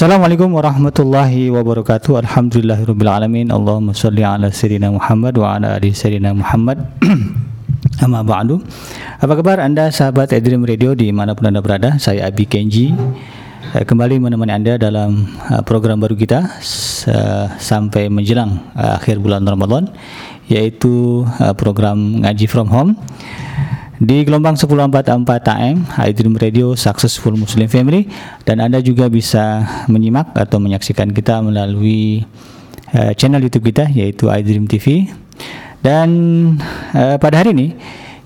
Assalamualaikum warahmatullahi wabarakatuh. Alhamdulillahirabbil alamin. Allahumma shalli ala sayyidina Muhammad wa ala ali sayyidina Muhammad. Amma ba'du. Apa kabar Anda sahabat Edream Radio di mana pun Anda berada? Saya Abi Kenji. Eh, kembali menemani Anda dalam eh, program baru kita sampai menjelang eh, akhir bulan Ramadan yaitu program ngaji from home di gelombang 1044 AM iDream Radio Successful Muslim Family dan Anda juga bisa menyimak atau menyaksikan kita melalui uh, channel YouTube kita yaitu iDream TV dan uh, pada hari ini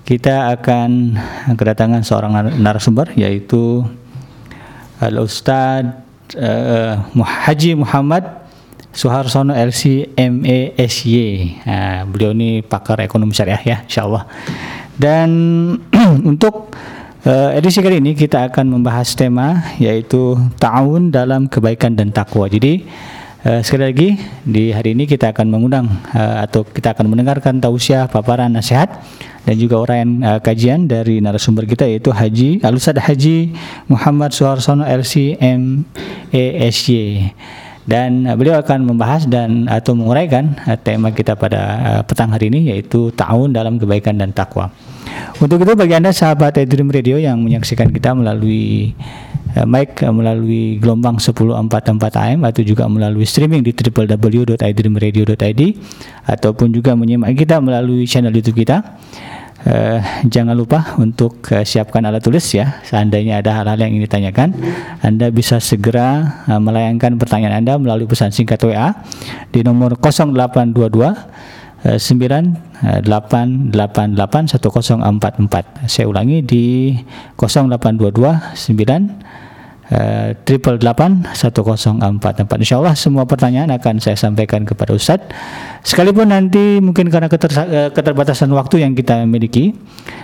kita akan kedatangan seorang narasumber yaitu Al Ustad uh, Haji Muhammad Suharsono LC MASY. Nah, beliau ini pakar ekonomi syariah ya, insyaallah. Dan untuk uh, edisi kali ini kita akan membahas tema yaitu tahun dalam kebaikan dan takwa. Jadi uh, sekali lagi di hari ini kita akan mengundang uh, atau kita akan mendengarkan tausiah paparan nasihat dan juga uraian uh, kajian dari narasumber kita yaitu Haji Alusad Haji Muhammad Suharsono LC MASY dan beliau akan membahas dan atau menguraikan tema kita pada petang hari ini yaitu tahun dalam kebaikan dan takwa. Untuk itu bagi Anda sahabat Edream Radio yang menyaksikan kita melalui uh, mic uh, melalui gelombang 1044 AM atau juga melalui streaming di www.idreamradio.id ataupun juga menyimak kita melalui channel YouTube kita. Uh, jangan lupa untuk uh, siapkan alat tulis ya. Seandainya ada hal-hal yang ingin ditanyakan, Anda bisa segera uh, melayangkan pertanyaan Anda melalui pesan singkat WA di nomor 0822 9888104 Saya ulangi di 0822 9 triple delapan satu empat empat. Insya Allah semua pertanyaan akan saya sampaikan kepada Ustadz sekalipun nanti mungkin karena keter, eh, keterbatasan waktu yang kita miliki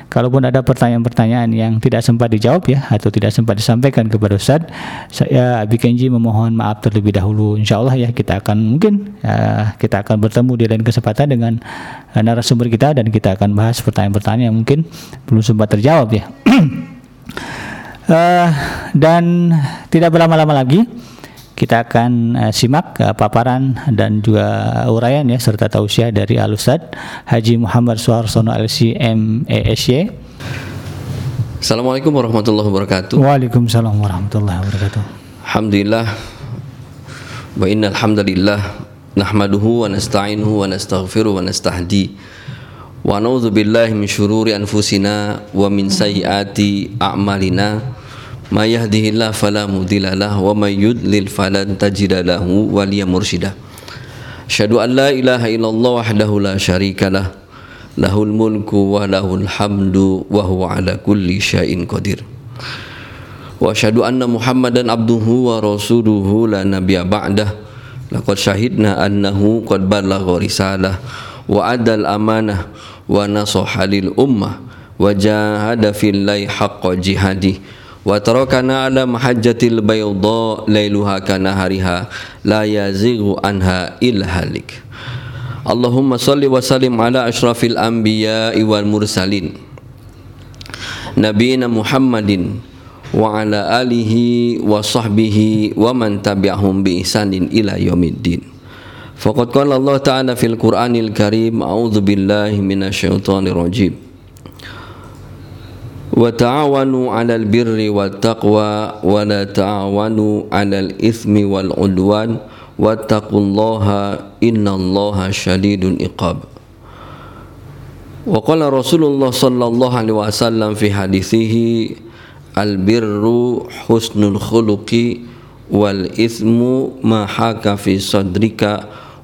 kalaupun ada pertanyaan-pertanyaan yang tidak sempat dijawab ya atau tidak sempat disampaikan kepada Ustadz saya Abi Kenji memohon maaf terlebih dahulu. Insya Allah ya kita akan mungkin uh, kita akan bertemu di lain kesempatan dengan narasumber kita dan kita akan bahas pertanyaan-pertanyaan yang mungkin belum sempat terjawab ya Uh, dan tidak berlama-lama lagi kita akan uh, simak uh, paparan dan juga uraian ya serta tausiah dari Al Ustad Haji Muhammad Suharsono LCM ESY. Assalamualaikum warahmatullahi wabarakatuh. Waalaikumsalam warahmatullahi wabarakatuh. Alhamdulillah wa innal hamdalillah nahmaduhu wa nasta'inuhu wa nastaghfiruh wa nastahdi billahi min syururi anfusina wa min sayyiati a'malina ما يهده الله فلا مضل له ومن يضلل فلن تجد له وليا مرشدا. أشهد أن لا إله إلا الله وحده لا شريك له. له الملك وله الحمد وهو على كل شيء قدير. وأشهد أن محمدا عبده ورسوله لا نبي بعده. لقد شهدنا أنه قد بلغ wa adal amanah wa nasaha ummah wa jahada fillahi haqqa jihadi wa tarakana ala mahajjatil bayda la yazighu anha illa Allahumma salli wa sallim ala asyrafil anbiya wal mursalin nabiyina Muhammadin wa ala alihi wa sahibhi wa man tabi'ahum bi Faqad qala Allah Ta'ala fil Qur'anil Karim a'udzu billahi minasyaitonir rajim وتعاونوا على البر والتقوى ولا تعاونوا على الإثم والعدوان واتقوا الله إن الله شديد العقاب. وقال رسول الله صلى الله عليه وسلم في حديثه البر حسن الخلق والإثم ما حاك في صدرك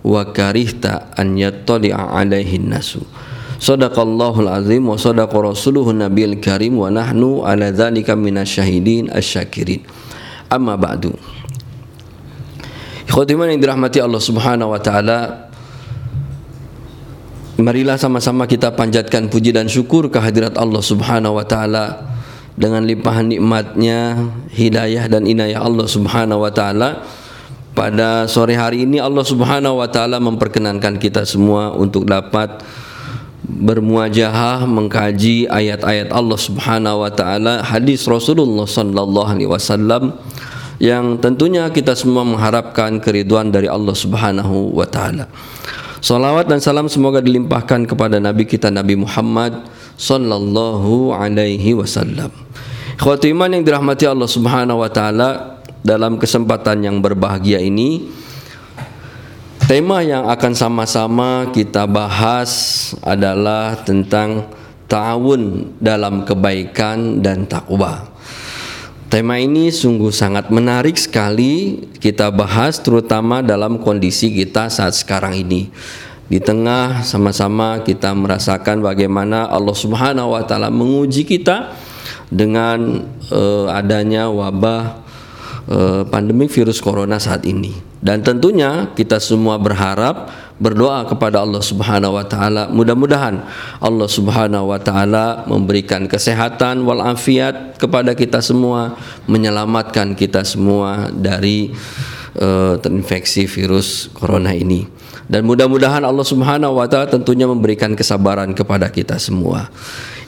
wa karihta an yattali'a alaihin nasu Sadaqallahul azim wa sadaqa rasuluhu nabiyil karim wa nahnu ala dzalika minasyahidin asyakirin. Amma ba'du. Ikhwatiman yang dirahmati Allah Subhanahu wa taala, marilah sama-sama kita panjatkan puji dan syukur kehadirat Allah Subhanahu wa taala dengan limpahan nikmatnya, hidayah dan inayah Allah Subhanahu wa taala pada sore hari ini Allah Subhanahu wa taala memperkenankan kita semua untuk dapat bermuajahah mengkaji ayat-ayat Allah Subhanahu wa taala, hadis Rasulullah sallallahu alaihi wasallam yang tentunya kita semua mengharapkan keriduan dari Allah Subhanahu wa taala. Salawat dan salam semoga dilimpahkan kepada Nabi kita Nabi Muhammad sallallahu alaihi wasallam. Ikhwati iman yang dirahmati Allah Subhanahu wa taala dalam kesempatan yang berbahagia ini tema yang akan sama-sama kita bahas adalah tentang ta'awun dalam kebaikan dan takwa. Tema ini sungguh sangat menarik sekali kita bahas terutama dalam kondisi kita saat sekarang ini. Di tengah sama-sama kita merasakan bagaimana Allah Subhanahu wa taala menguji kita dengan uh, adanya wabah uh, pandemi virus corona saat ini. Dan tentunya kita semua berharap berdoa kepada Allah Subhanahu wa taala mudah-mudahan Allah Subhanahu wa taala memberikan kesehatan walafiat kepada kita semua menyelamatkan kita semua dari uh, terinfeksi virus corona ini dan mudah-mudahan Allah Subhanahu wa taala tentunya memberikan kesabaran kepada kita semua.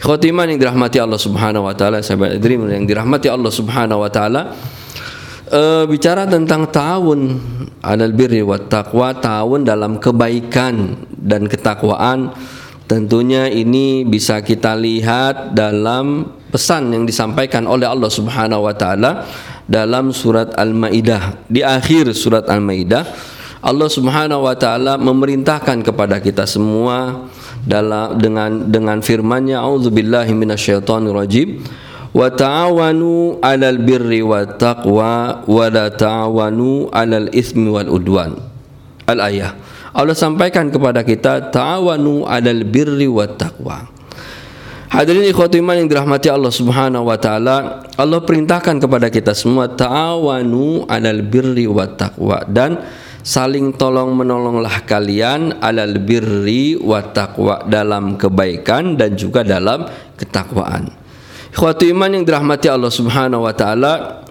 Khotimah yang dirahmati Allah Subhanahu wa taala, sahabat Dream yang dirahmati Allah Subhanahu wa taala, uh, bicara tentang tahun alal birri wa taqwa tahun dalam kebaikan dan ketakwaan tentunya ini bisa kita lihat dalam pesan yang disampaikan oleh Allah Subhanahu wa taala dalam surat Al-Maidah. Di akhir surat Al-Maidah Allah Subhanahu wa taala memerintahkan kepada kita semua dalam dengan dengan firman-Nya auzubillahi minasyaitonirrajim wa ta'awanu 'alal birri wat taqwa wa la ta'awanu 'alal ismi wal udwan. Al ayah. Allah sampaikan kepada kita ta'awanu 'alal birri wat taqwa. Hadirin ikhwati iman yang dirahmati Allah Subhanahu wa taala, Allah perintahkan kepada kita semua ta'awanu 'alal birri wat taqwa. Dan saling tolong menolonglah kalian alal birri wat taqwa dalam kebaikan dan juga dalam ketakwaan. Ikhwati iman yang dirahmati Allah Subhanahu wa taala,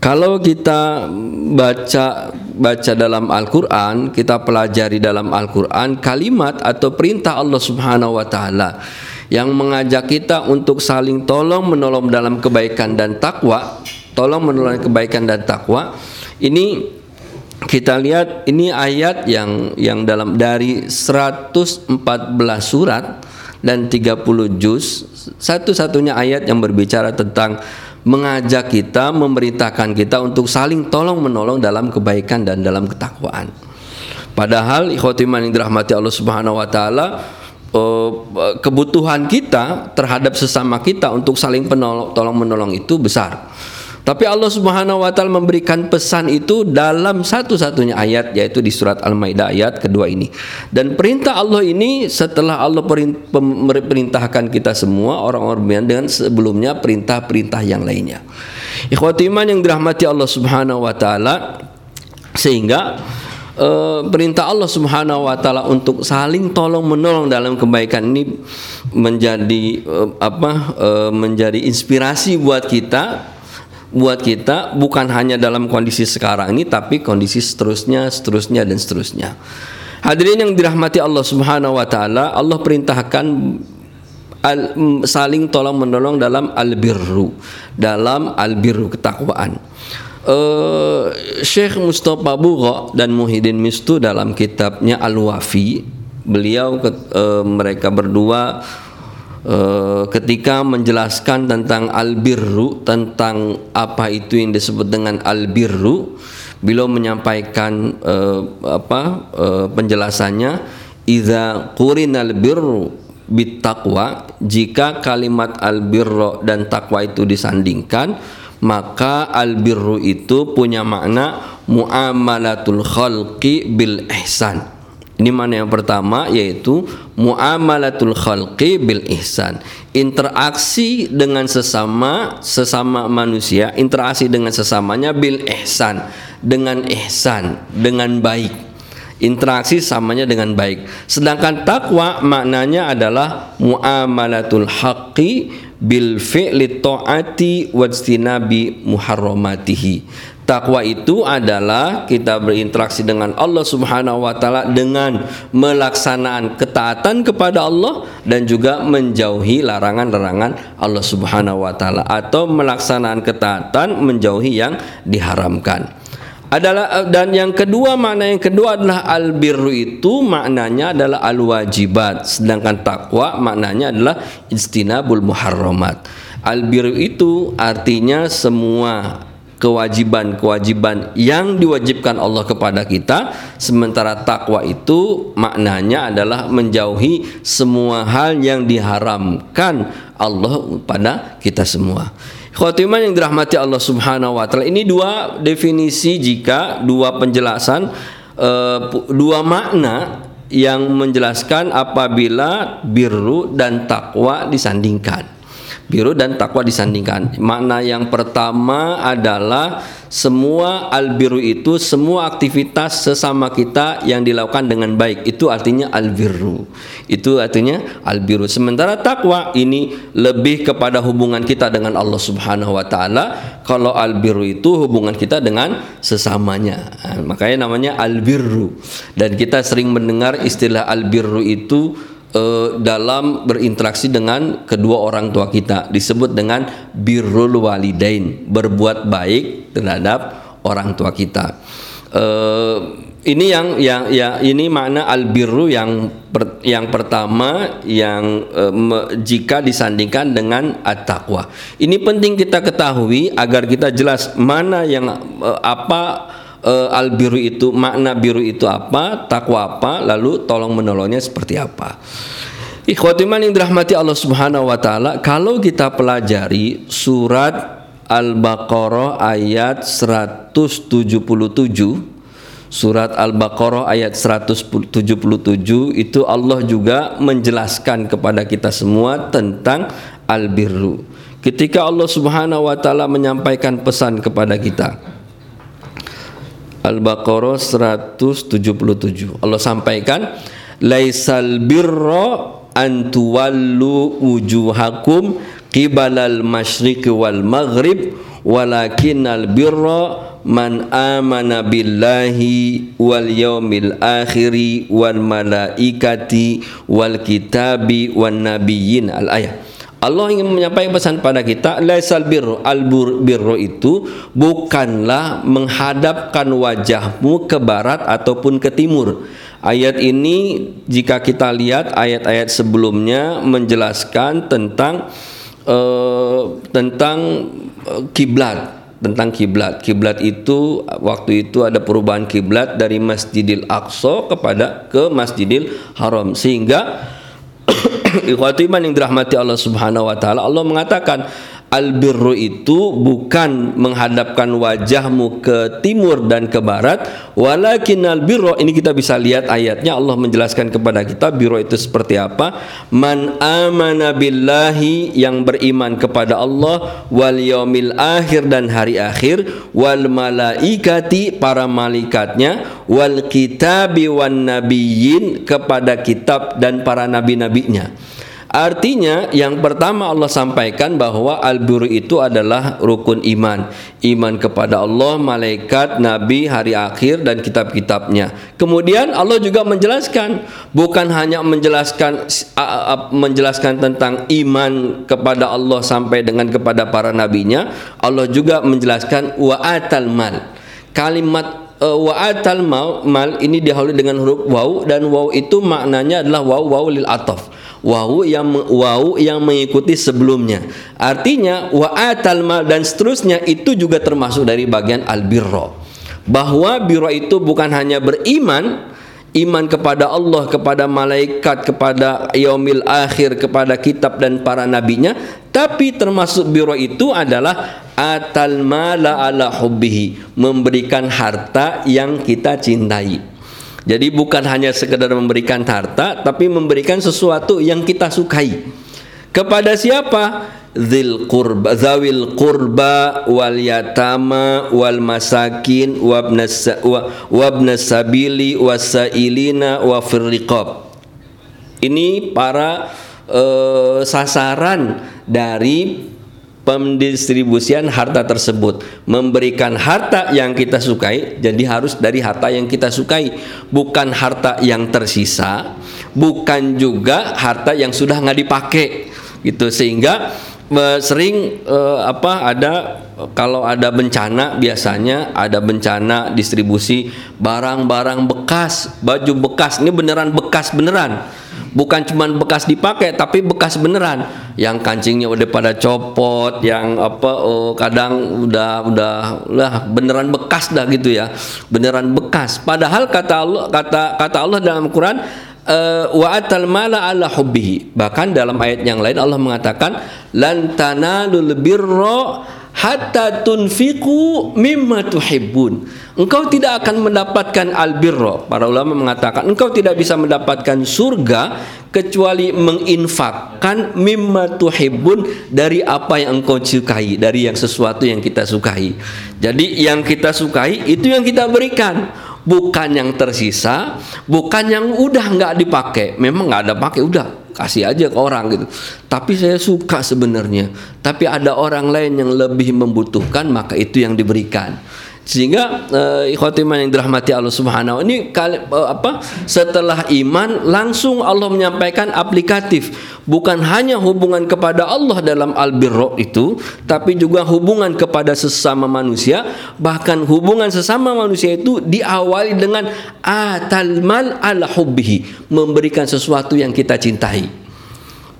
kalau kita baca baca dalam Al-Qur'an, kita pelajari dalam Al-Qur'an kalimat atau perintah Allah Subhanahu wa taala yang mengajak kita untuk saling tolong menolong dalam kebaikan dan takwa, tolong menolong kebaikan dan takwa. Ini kita lihat ini ayat yang yang dalam dari 114 surat dan 30 juz satu-satunya ayat yang berbicara tentang mengajak kita, memerintahkan kita untuk saling tolong menolong dalam kebaikan dan dalam ketakwaan. Padahal ikhwatiman yang dirahmati Allah Subhanahu wa taala eh, kebutuhan kita terhadap sesama kita untuk saling penolong, tolong menolong itu besar. Tapi Allah Subhanahu wa taala memberikan pesan itu dalam satu-satunya ayat yaitu di surat Al-Maidah ayat kedua ini. Dan perintah Allah ini setelah Allah perintahkan kita semua orang-orang dengan sebelumnya perintah-perintah yang lainnya. Ikhwati iman yang dirahmati Allah Subhanahu wa taala sehingga uh, perintah Allah Subhanahu wa taala untuk saling tolong menolong dalam kebaikan ini menjadi uh, apa uh, menjadi inspirasi buat kita buat kita bukan hanya dalam kondisi sekarang ini tapi kondisi seterusnya, seterusnya dan seterusnya. Hadirin yang dirahmati Allah Subhanahu wa taala, Allah perintahkan al, saling tolong menolong dalam albirru, dalam albirru ketakwaan. Uh, Syekh Mustafa Bugha dan Muhyiddin Mistu dalam kitabnya Al-Wafi, beliau uh, mereka berdua Eh, ketika menjelaskan tentang albirru tentang apa itu yang disebut dengan albirru beliau menyampaikan uh, apa uh, penjelasannya idza qurinal birru bittaqwa jika kalimat albirru dan takwa itu disandingkan maka albirru itu punya makna muamalatul khalqi bil ihsan ini mana yang pertama yaitu muamalatul khalqi bil ihsan. Interaksi dengan sesama sesama manusia, interaksi dengan sesamanya bil ihsan, dengan ihsan, dengan baik. interaksi samanya dengan baik. Sedangkan takwa maknanya adalah muamalatul haqqi bil fi'li ta'ati wajtinabi muharramatihi. Takwa itu adalah kita berinteraksi dengan Allah Subhanahu wa taala dengan melaksanaan ketaatan kepada Allah dan juga menjauhi larangan-larangan Allah Subhanahu wa taala atau melaksanaan ketaatan menjauhi yang diharamkan. Adalah dan yang kedua makna yang kedua adalah albirru itu maknanya adalah al wajibat sedangkan takwa maknanya adalah istinabul muharramat. Albirru itu artinya semua kewajiban-kewajiban yang diwajibkan Allah kepada kita sementara takwa itu maknanya adalah menjauhi semua hal yang diharamkan Allah pada kita semua. Khotimah yang dirahmati Allah Subhanahu wa taala ini dua definisi jika dua penjelasan uh, dua makna yang menjelaskan apabila birru dan takwa disandingkan biru dan takwa disandingkan. Makna yang pertama adalah semua albiru itu semua aktivitas sesama kita yang dilakukan dengan baik. Itu artinya albiru. Itu artinya albiru. Sementara takwa ini lebih kepada hubungan kita dengan Allah Subhanahu wa taala. Kalau albiru itu hubungan kita dengan sesamanya. Nah, makanya namanya albiru. Dan kita sering mendengar istilah albiru itu uh, dalam berinteraksi dengan kedua orang tua kita disebut dengan birrul walidain berbuat baik terhadap orang tua kita uh, ini yang yang ya ini makna albirru yang per, yang pertama yang uh, me, jika disandingkan dengan at-taqwa. Ini penting kita ketahui agar kita jelas mana yang uh, apa uh, al biru itu makna biru itu apa takwa apa lalu tolong menolongnya seperti apa Ikhwatiman yang dirahmati Allah Subhanahu wa taala, kalau kita pelajari surat Al-Baqarah ayat 177 Surat Al-Baqarah ayat 177 itu Allah juga menjelaskan kepada kita semua tentang al-birru. Ketika Allah Subhanahu wa taala menyampaikan pesan kepada kita, Al-Baqarah 177. Allah sampaikan, "Laisal birra an tuwallu wujuhakum qibalal masyriq wal maghrib walakinnal birra man amana billahi wal yaumil akhiri wal malaikati wal kitabi wan nabiyyin al ayat Allah ingin menyampaikan pesan pada kita laisal birru al birru itu bukanlah menghadapkan wajahmu ke barat ataupun ke timur. Ayat ini jika kita lihat ayat-ayat sebelumnya menjelaskan tentang uh, tentang uh, kiblat tentang kiblat. Kiblat itu waktu itu ada perubahan kiblat dari Masjidil Aqsa kepada ke Masjidil Haram sehingga ikhwati yang dirahmati Allah Subhanahu wa taala Allah mengatakan Albirru itu bukan menghadapkan wajahmu ke timur dan ke barat. Walakin albirru ini kita bisa lihat ayatnya. Allah menjelaskan kepada kita birru itu seperti apa. Man amana billahi yang beriman kepada Allah wal yaumil akhir dan hari akhir wal malaikati para malaikatnya wal kitabi wan nabiyyin kepada kitab dan para nabi-nabinya Artinya yang pertama Allah sampaikan bahwa al-birru itu adalah rukun iman. Iman kepada Allah, malaikat, nabi, hari akhir dan kitab-kitabnya. Kemudian Allah juga menjelaskan bukan hanya menjelaskan menjelaskan tentang iman kepada Allah sampai dengan kepada para nabinya, Allah juga menjelaskan wa atal mal. Kalimat uh, wa atal mal, mal ini dihawali dengan huruf waw dan waw itu maknanya adalah waw waw lil ataf wawu yang wawu yang mengikuti sebelumnya. Artinya wa atal mal dan seterusnya itu juga termasuk dari bagian al birro. Bahwa birro itu bukan hanya beriman, iman kepada Allah, kepada malaikat, kepada yaumil akhir, kepada kitab dan para nabinya, tapi termasuk biro itu adalah atal mala ala hubbihi, memberikan harta yang kita cintai. Jadi bukan hanya sekedar memberikan harta tapi memberikan sesuatu yang kita sukai. Kepada siapa? dzil qurba zawil qurba wal yatama wal masakin wabnas wabnas sabili wasailina wa firriqab ini para uh, sasaran dari pendistribusian harta tersebut. Memberikan harta yang kita sukai jadi harus dari harta yang kita sukai. Bukan harta yang tersisa bukan juga harta yang sudah nggak dipakai gitu. Sehingga sering uh, apa ada kalau ada bencana biasanya ada bencana distribusi barang-barang bekas baju bekas. Ini beneran bekas beneran bukan cuma bekas dipakai tapi bekas beneran. Yang kancingnya udah pada copot yang apa oh, kadang udah udah lah beneran bekas dah gitu ya. Beneran bekas. Padahal kata Allah kata kata Allah dalam Quran uh, wa atal mala ala hubbihi. Bahkan dalam ayat yang lain Allah mengatakan lan tanalul birra hatta tunfiqu mimma tuhibbun. Engkau tidak akan mendapatkan albirro. Para ulama mengatakan engkau tidak bisa mendapatkan surga kecuali menginfakkan mimma tuhibbun dari apa yang engkau sukai, dari yang sesuatu yang kita sukai. Jadi yang kita sukai itu yang kita berikan bukan yang tersisa, bukan yang udah nggak dipakai. Memang nggak ada pakai, udah kasih aja ke orang gitu. Tapi saya suka sebenarnya. Tapi ada orang lain yang lebih membutuhkan, maka itu yang diberikan sehingga uh, ikhwatiman yang dirahmati Allah Subhanahu ini kali, uh, apa setelah iman langsung Allah menyampaikan aplikatif. Bukan hanya hubungan kepada Allah dalam albirro itu tapi juga hubungan kepada sesama manusia. Bahkan hubungan sesama manusia itu diawali dengan atal mal ala hubbihi. Memberikan sesuatu yang kita cintai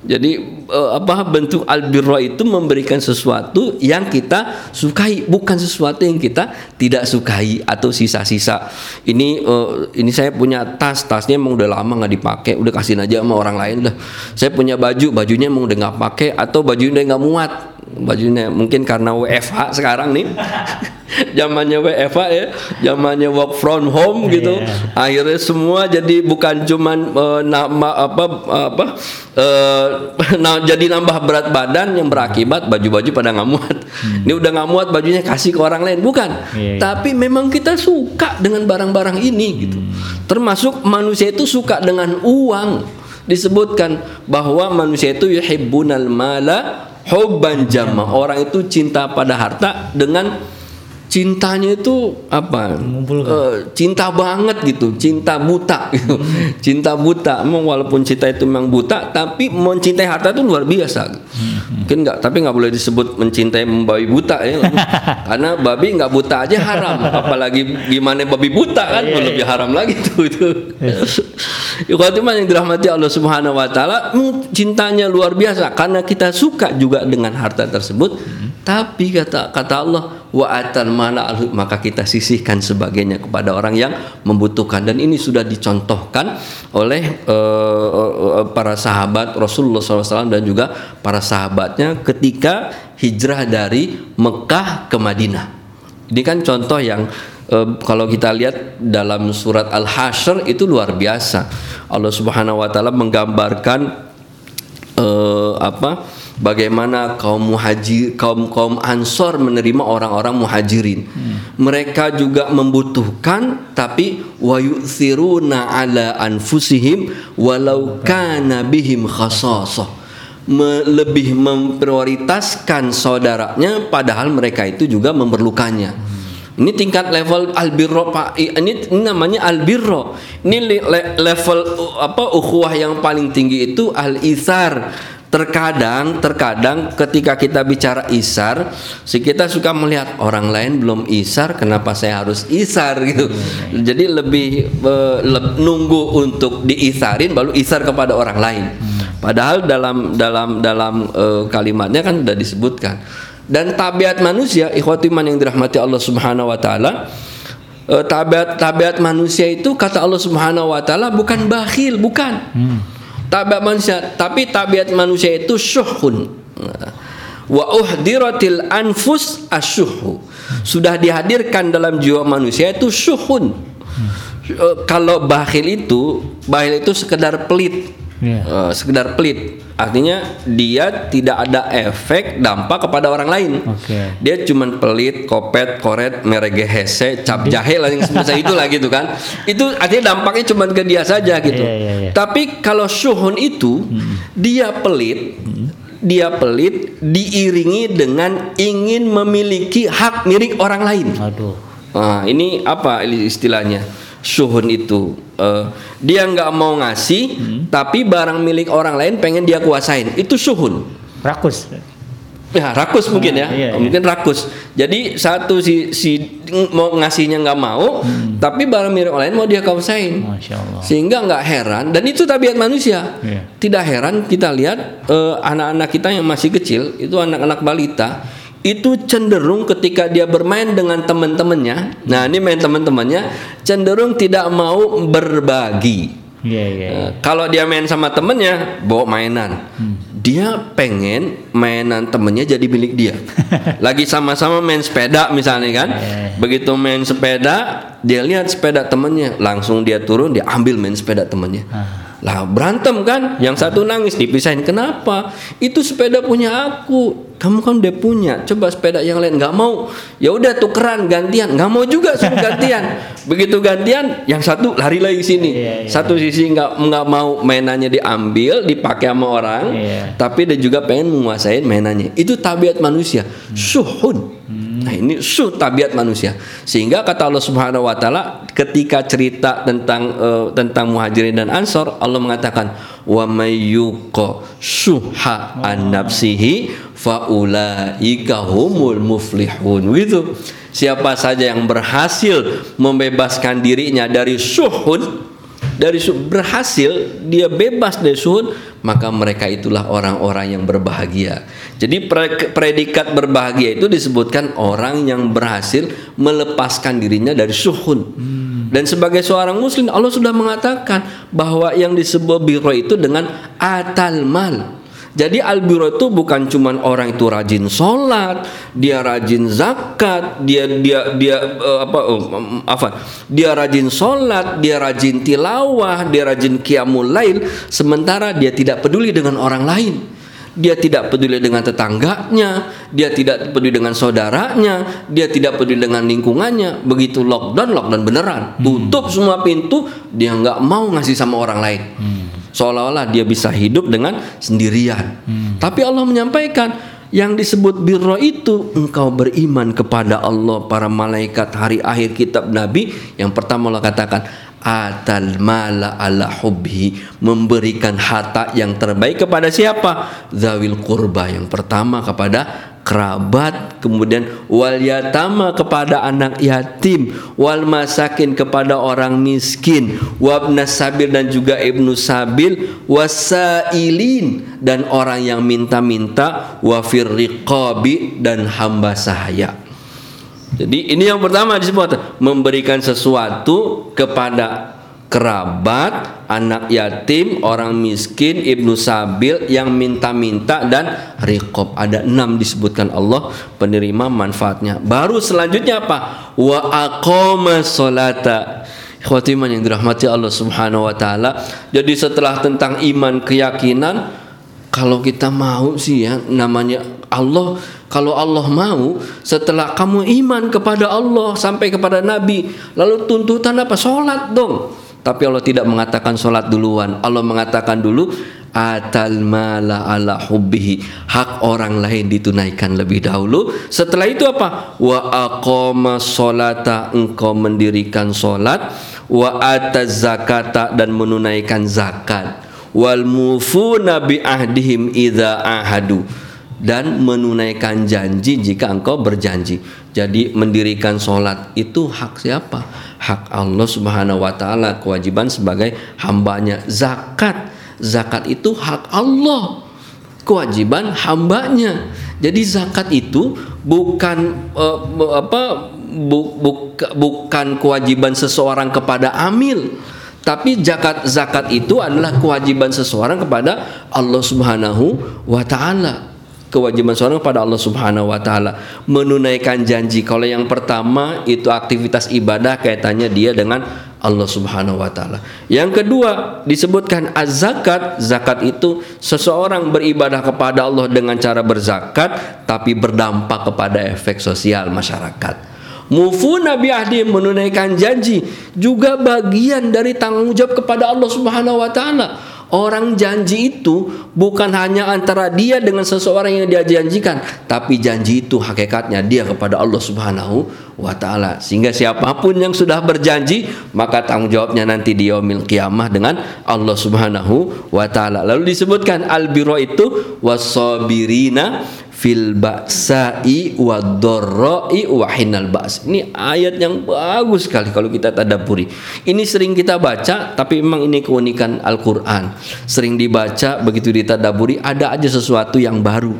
jadi uh, apa bentuk albirro itu memberikan sesuatu yang kita sukai, bukan sesuatu yang kita tidak sukai atau sisa-sisa. Ini uh, ini saya punya tas, tasnya emang udah lama nggak dipakai, udah kasihin aja sama orang lain dah. Saya punya baju, bajunya emang udah nggak pakai atau bajunya udah nggak muat, bajunya mungkin karena WFH sekarang nih. zamannya WFA ya, zamannya work from home gitu. Yeah. Akhirnya semua jadi bukan cuman uh, nama apa apa uh, nah, jadi nambah berat badan yang berakibat baju-baju pada nggak muat. Hmm. Ini udah nggak muat bajunya kasih ke orang lain, bukan. Yeah, yeah. Tapi memang kita suka dengan barang-barang ini gitu. Hmm. Termasuk manusia itu suka dengan uang. Disebutkan bahwa manusia itu yuhibbunal mala hubban jama. Orang itu cinta pada harta dengan cintanya itu apa? Uh, cinta banget gitu, cinta buta gitu. Hmm. cinta buta. Memang walaupun cinta itu memang buta, tapi mencintai harta itu luar biasa. Hmm. Mungkin nggak, tapi nggak boleh disebut mencintai membabi buta ya. Karena babi nggak buta aja haram, apalagi gimana babi buta kan yeah, lebih haram lagi tuh itu. Ikhwatimah yang dirahmati Allah Subhanahu wa taala, hmm, cintanya luar biasa karena kita suka juga dengan harta tersebut. Hmm. Tapi kata kata Allah wa atal mana maka kita sisihkan sebagainya kepada orang yang membutuhkan dan ini sudah dicontohkan oleh uh, para sahabat Rasulullah SAW dan juga para sahabatnya ketika hijrah dari Mekah ke Madinah. Ini kan contoh yang uh, kalau kita lihat dalam surat Al-Hasyr itu luar biasa. Allah Subhanahu wa taala menggambarkan uh, apa? Bagaimana kaum muhajir kaum kaum ansor menerima orang-orang muhajirin? Hmm. mereka juga membutuhkan tapi wa yu'thiruna ala anfusihim walau kana bihim khasasah lebih memprioritaskan saudaranya padahal mereka itu juga memerlukannya. Ini tingkat level albirro pak. Ini, ini namanya albirro ini le, level apa ukhuwah yang paling tinggi itu al isar Terkadang, terkadang ketika kita bicara isar, si kita suka melihat orang lain belum isar, kenapa saya harus isar gitu. Jadi lebih uh, nunggu untuk diisarin, baru isar kepada orang lain. Padahal dalam dalam dalam uh, kalimatnya kan sudah disebutkan. Dan tabiat manusia, ikhwatiman yang dirahmati Allah Subhanahu Wa Taala, uh, tabiat tabiat manusia itu kata Allah Subhanahu Wa Taala bukan bakhil, bukan. Hmm tabiat manusia tapi tabiat manusia itu syuhun. Wa uhdiratil anfus asyuhu. Sudah dihadirkan dalam jiwa manusia itu syuhun. Kalau bakhil itu bakhil itu sekedar pelit yeah. uh, sekedar pelit artinya dia tidak ada efek dampak kepada orang lain okay. dia cuma pelit kopet koret merege hese cap jahe lah yang semacam itu lah gitu kan itu artinya dampaknya cuma ke dia saja gitu yeah, yeah, yeah. tapi kalau syuhun itu hmm. dia pelit hmm. dia pelit diiringi dengan ingin memiliki hak milik orang lain aduh nah, ini apa istilahnya syuhun itu. Uh, dia nggak mau ngasih hmm. tapi barang milik orang lain pengen dia kuasain. Itu syuhun rakus. Ya rakus mungkin ya. iya, iya. mungkin rakus. Jadi satu si si mau ngasihnya nggak mau hmm. tapi barang milik orang lain mau dia kuasain. Sehingga nggak heran. Dan itu tabiat manusia. Iya. tidak heran kita lihat uh, anak-anak kita yang masih kecil itu anak-anak balita itu cenderung ketika dia bermain dengan teman-temannya, nah ini main teman-temannya cenderung tidak mau berbagi. Yeah, yeah, yeah. Kalau dia main sama temennya bawa mainan, hmm. dia pengen mainan temennya jadi milik dia. Lagi sama-sama main sepeda misalnya kan, yeah. begitu main sepeda dia lihat sepeda temennya, langsung dia turun dia ambil main sepeda temennya. Uh lah berantem kan, yang satu nangis dipisahin. Kenapa? Itu sepeda punya aku. Kamu kan udah punya. Coba sepeda yang lain nggak mau. Ya udah tukeran gantian. Nggak mau juga suruh gantian. Begitu gantian, yang satu lari lagi sini. Iya, iya. Satu sisi nggak nggak mau mainannya diambil, dipakai sama orang, iya. tapi dia juga pengen menguasai mainannya. Itu tabiat manusia. Hmm. Suhun. Hmm. Nah, ini su tabiat manusia. Sehingga kata Allah Subhanahu wa taala ketika cerita tentang uh, tentang Muhajirin dan Ansor, Allah mengatakan wa mayyuqa suha an nafsihi faulaika humul muflihun. Begitu. Siapa saja yang berhasil membebaskan dirinya dari suhun dari berhasil dia bebas dari suhun maka mereka itulah orang-orang yang berbahagia. Jadi predikat berbahagia itu disebutkan orang yang berhasil melepaskan dirinya dari suhun. Hmm. Dan sebagai seorang muslim Allah sudah mengatakan bahwa yang disebut biro itu dengan atal mal jadi albiro itu bukan cuma orang itu rajin sholat, dia rajin zakat, dia dia dia uh, apa uh, apa? Dia rajin sholat, dia rajin tilawah, dia rajin qiyamul lail, sementara dia tidak peduli dengan orang lain. Dia tidak peduli dengan tetangganya, dia tidak peduli dengan saudaranya, dia tidak peduli dengan lingkungannya. Begitu lockdown, lockdown beneran, hmm. tutup semua pintu, dia nggak mau ngasih sama orang lain. Hmm seolah-olah dia bisa hidup dengan sendirian. Hmm. Tapi Allah menyampaikan yang disebut birro itu engkau beriman kepada Allah, para malaikat, hari akhir kitab Nabi. Yang pertama Allah katakan atal mala ala hubhi memberikan harta yang terbaik kepada siapa zawil kurba yang pertama kepada kerabat kemudian wal yatama kepada anak yatim wal masakin kepada orang miskin wabna sabil dan juga ibnu sabil wasailin dan orang yang minta-minta wafir riqabi dan hamba sahaya. Jadi ini yang pertama disebut memberikan sesuatu kepada kerabat, anak yatim, orang miskin, ibnu sabil yang minta-minta dan rikob. Ada enam disebutkan Allah penerima manfaatnya. Baru selanjutnya apa? Wa aqama solata. Khatiman yang dirahmati Allah Subhanahu wa taala. Jadi setelah tentang iman keyakinan kalau kita mau sih ya namanya Allah kalau Allah mau setelah kamu iman kepada Allah sampai kepada Nabi lalu tuntutan apa sholat dong tapi Allah tidak mengatakan sholat duluan. Allah mengatakan dulu atal mala ala hubbihi. Hak orang lain ditunaikan lebih dahulu. Setelah itu apa? Wa aqama sholata engkau mendirikan sholat. Wa ataz zakata dan menunaikan zakat. Wal mufuna bi ahdihim idza ahadu dan menunaikan janji jika engkau berjanji. Jadi mendirikan sholat itu hak siapa? Hak Allah Subhanahu wa taala, kewajiban sebagai hambanya. Zakat, zakat itu hak Allah. Kewajiban hambanya. Jadi zakat itu bukan uh, apa bu, bu, bukan kewajiban seseorang kepada amil tapi zakat zakat itu adalah kewajiban seseorang kepada Allah Subhanahu wa taala kewajiban seorang pada Allah Subhanahu wa taala menunaikan janji. Kalau yang pertama itu aktivitas ibadah kaitannya dia dengan Allah Subhanahu wa taala. Yang kedua disebutkan az-zakat. Zakat itu seseorang beribadah kepada Allah dengan cara berzakat tapi berdampak kepada efek sosial masyarakat. Mufu Nabi Ahdi menunaikan janji juga bagian dari tanggung jawab kepada Allah Subhanahu wa taala. Orang janji itu bukan hanya antara dia dengan seseorang yang dia janjikan, tapi janji itu hakikatnya dia kepada Allah Subhanahu wa taala. Sehingga siapa pun yang sudah berjanji, maka tanggung jawabnya nanti di yaumil kiamah dengan Allah Subhanahu wa taala. Lalu disebutkan al itu wasabirina fil ba'sa'i wa hinal ba's. Ini ayat yang bagus sekali kalau kita tadaburi. Ini sering kita baca tapi memang ini keunikan Al-Qur'an. Sering dibaca begitu ditadaburi ada aja sesuatu yang baru.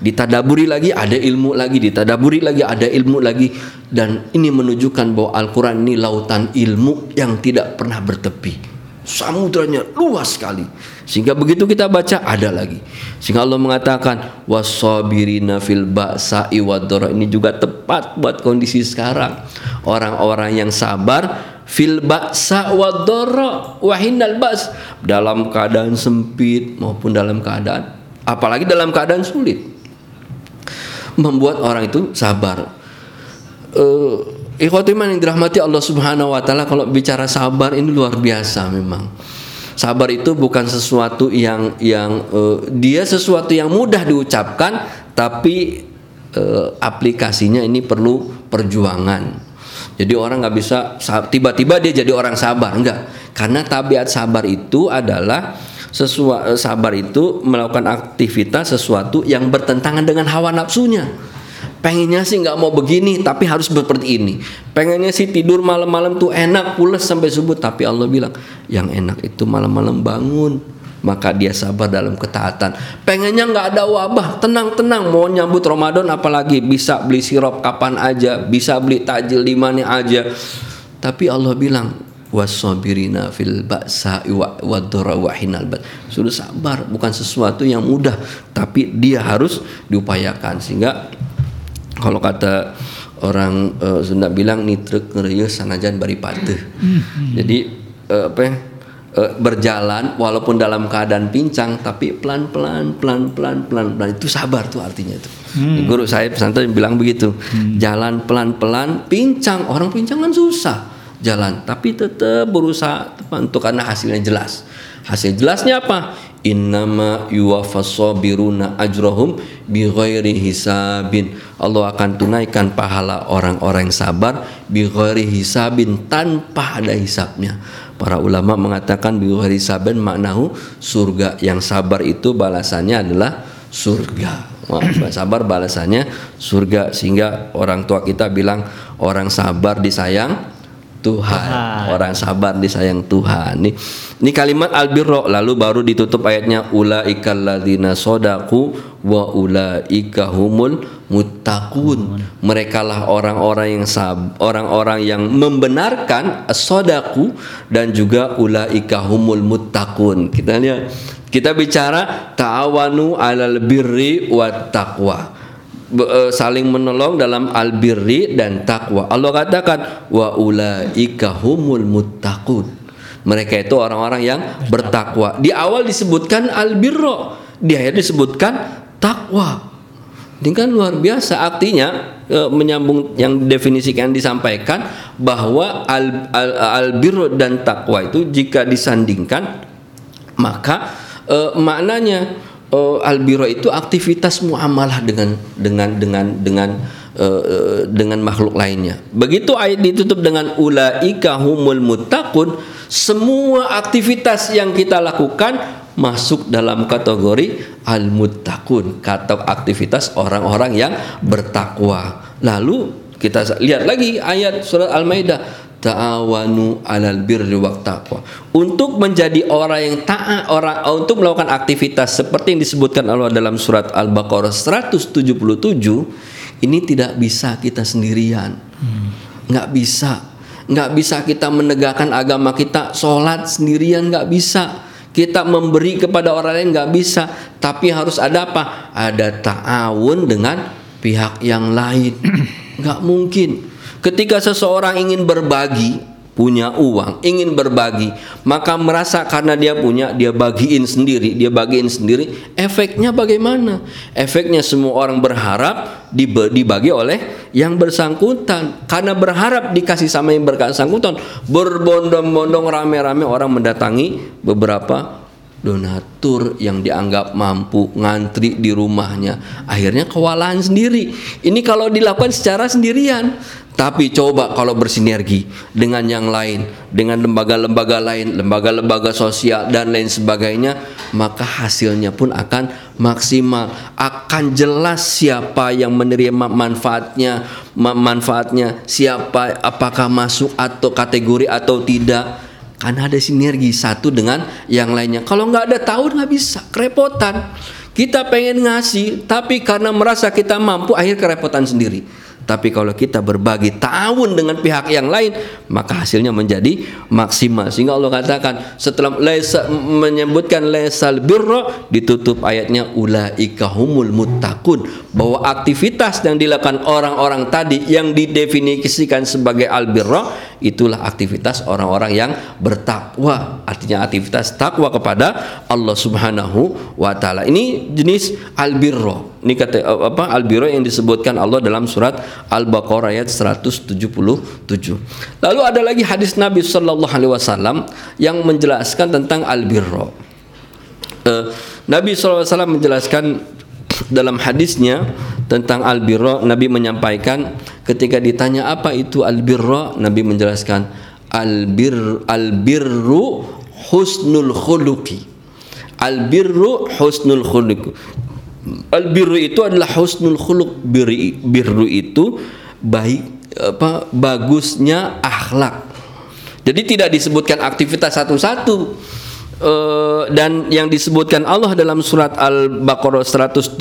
Ditadaburi lagi ada ilmu lagi, ditadaburi lagi ada ilmu lagi dan ini menunjukkan bahwa Al-Qur'an ini lautan ilmu yang tidak pernah bertepi samudranya luas sekali sehingga begitu kita baca ada lagi. Sehingga Allah mengatakan wasabirina fil ba'sa'i wadhara ini juga tepat buat kondisi sekarang. Orang-orang yang sabar fil ba'sa wadhara ba's. Dalam keadaan sempit maupun dalam keadaan apalagi dalam keadaan sulit. Membuat orang itu sabar. Uh, Ikhwatiman yang dirahmati Allah Subhanahu wa taala kalau bicara sabar ini luar biasa memang. Sabar itu bukan sesuatu yang yang uh, dia sesuatu yang mudah diucapkan tapi uh, aplikasinya ini perlu perjuangan. Jadi orang nggak bisa tiba-tiba dia jadi orang sabar, enggak. Karena tabiat sabar itu adalah sesuatu eh, sabar itu melakukan aktivitas sesuatu yang bertentangan dengan hawa nafsunya pengennya sih nggak mau begini tapi harus seperti ini. Pengennya sih tidur malam-malam tuh enak pulas sampai subuh. Tapi Allah bilang yang enak itu malam-malam bangun. Maka dia sabar dalam ketaatan. Pengennya nggak ada wabah tenang-tenang. Mau nyambut Ramadan apalagi bisa beli sirup kapan aja bisa beli tajil di mana aja. Tapi Allah bilang wasabirina fil ba'sa wa wa sudah sabar bukan sesuatu yang mudah. Tapi dia harus diupayakan. Sehingga kalau kata orang uh, Sunda bilang nitrek ngerius sanajan bari pateuh. Hmm. Jadi uh, apa ya? Uh, berjalan walaupun dalam keadaan pincang tapi pelan-pelan pelan-pelan pelan-pelan itu sabar tuh artinya itu. Hmm. Guru saya pesantren bilang begitu. Hmm. Jalan pelan-pelan pincang, orang pincang kan susah jalan tapi tetap berusaha untuk karena hasilnya jelas. Hasil jelasnya apa? Innama yuwafassabiruna ajrahum bighairi hisabin. Allah akan tunaikan pahala orang-orang yang sabar bighairi hisabin tanpa ada hisabnya para ulama mengatakan bighairi hisabin maknahu surga. Yang sabar itu balasannya adalah surga. Sabar balasannya surga. Sehingga orang tua kita bilang orang sabar disayang Tuhan. Tuhan. Orang sabar disayang Tuhan. Nih, ini kalimat albirro lalu baru ditutup ayatnya ulaikal ladzina sodaku wa ulaika humul muttaqun. Mereka lah orang-orang yang sab orang-orang yang membenarkan sodaku dan juga ulaika humul muttaqun. Kita lihat kita bicara ta'awanu alal birri wat taqwa E, saling menolong dalam albirri dan takwa. Allah katakan wa ulaika humul muttaqun. Mereka itu orang-orang yang bertakwa. Di awal disebutkan albirro, di akhir disebutkan takwa. Ini kan luar biasa artinya e, menyambung yang definisikan disampaikan bahwa al, al, albirro dan takwa itu jika disandingkan maka e, maknanya uh, albiro itu aktivitas muamalah dengan dengan dengan dengan uh, dengan makhluk lainnya. Begitu ayat ditutup dengan ulaika humul muttaqun, semua aktivitas yang kita lakukan masuk dalam kategori al-muttaqun, kata aktivitas orang-orang yang bertakwa. Lalu kita lihat lagi ayat surat Al-Maidah ta'awanu alal birri wa taqwa. Untuk menjadi orang yang taat orang untuk melakukan aktivitas seperti yang disebutkan Allah dalam surat Al-Baqarah 177 ini tidak bisa kita sendirian. Nggak bisa. Nggak bisa kita menegakkan agama kita sholat sendirian nggak bisa. Kita memberi kepada orang lain nggak bisa, tapi harus ada apa? Ada ta'awun dengan pihak yang lain. Nggak mungkin Ketika seseorang ingin berbagi, punya uang, ingin berbagi, maka merasa karena dia punya, dia bagiin sendiri, dia bagiin sendiri, efeknya bagaimana? Efeknya semua orang berharap dibagi oleh yang bersangkutan. Karena berharap dikasih sama yang bersangkutan, berbondong-bondong rame-rame orang mendatangi beberapa donatur yang dianggap mampu ngantri di rumahnya. Akhirnya kewalahan sendiri. Ini kalau dilakukan secara sendirian. Tapi coba kalau bersinergi dengan yang lain dengan lembaga-lembaga lain lembaga-lembaga sosial dan lain sebagainya maka hasilnya pun akan maksimal. Akan jelas siapa yang menerima manfaatnya manfaatnya siapa apakah masuk atau kategori atau tidak karena ada sinergi satu dengan yang lainnya. Kalau nggak ada tahu nggak bisa, kerepotan. Kita pengen ngasih, tapi karena merasa kita mampu, akhir kerepotan sendiri. Tapi kalau kita berbagi tahun dengan pihak yang lain, maka hasilnya menjadi maksimal. Sehingga Allah katakan setelah laisa, menyebutkan laisal birra ditutup ayatnya ulaika humul muttaqun bahwa aktivitas yang dilakukan orang-orang tadi yang didefinisikan sebagai albirra itulah aktivitas orang-orang yang bertakwa. Artinya aktivitas takwa kepada Allah Subhanahu wa taala. Ini jenis albirra. Ini kata apa albirra yang disebutkan Allah dalam surat Al-Baqarah ayat 177. Lalu ada lagi hadis Nabi Shallallahu alaihi wasallam yang menjelaskan tentang albirra. Uh, Nabi SAW menjelaskan dalam hadisnya tentang albirra Nabi menyampaikan ketika ditanya apa itu albirra Nabi menjelaskan albir albirru husnul khuluqi albirru husnul khuluqi albirru itu adalah husnul khuluq. Birru itu baik apa bagusnya akhlak. Jadi tidak disebutkan aktivitas satu-satu. Uh, dan yang disebutkan Allah dalam surat Al-Baqarah 177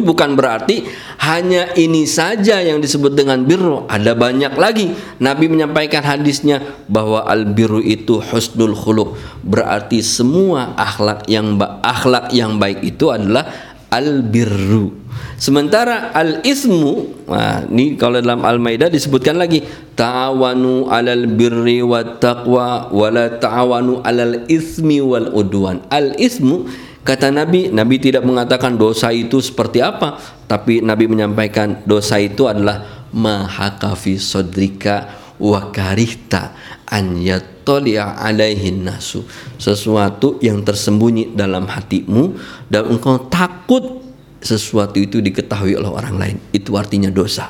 bukan berarti hanya ini saja yang disebut dengan birru. Ada banyak lagi. Nabi menyampaikan hadisnya bahwa al-birru itu husnul khuluq. Berarti semua akhlak yang akhlak yang baik itu adalah al-birru Sementara al-ismu, nah, ini kalau dalam Al-Maidah disebutkan lagi ta'awanu 'alal birri wat taqwa wa la ta'awanu 'alal ismi wal udwan. Al-ismu kata Nabi, Nabi tidak mengatakan dosa itu seperti apa, tapi Nabi menyampaikan dosa itu adalah mahakafi sodrika wa karihta an yattali'a alaihin nasu. Sesuatu yang tersembunyi dalam hatimu dan engkau takut sesuatu itu diketahui oleh orang lain. Itu artinya dosa.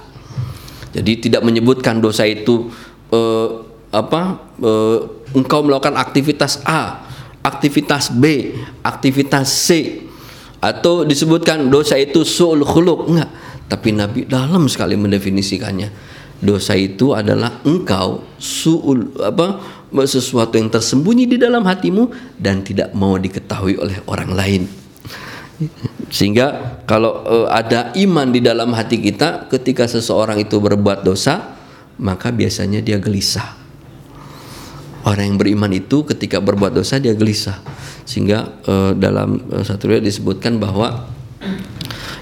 Jadi tidak menyebutkan dosa itu eh, apa eh, engkau melakukan aktivitas A aktivitas B aktivitas C. Atau disebutkan dosa itu suul khuluq. Enggak. Tapi Nabi dalam sekali mendefinisikannya. Dosa itu adalah engkau suul apa sesuatu yang tersembunyi di dalam hatimu dan tidak mau diketahui oleh orang lain sehingga kalau uh, ada iman di dalam hati kita ketika seseorang itu berbuat dosa, maka biasanya dia gelisah. Orang yang beriman itu ketika berbuat dosa dia gelisah. Sehingga uh, dalam uh, satu riwayat disebutkan bahwa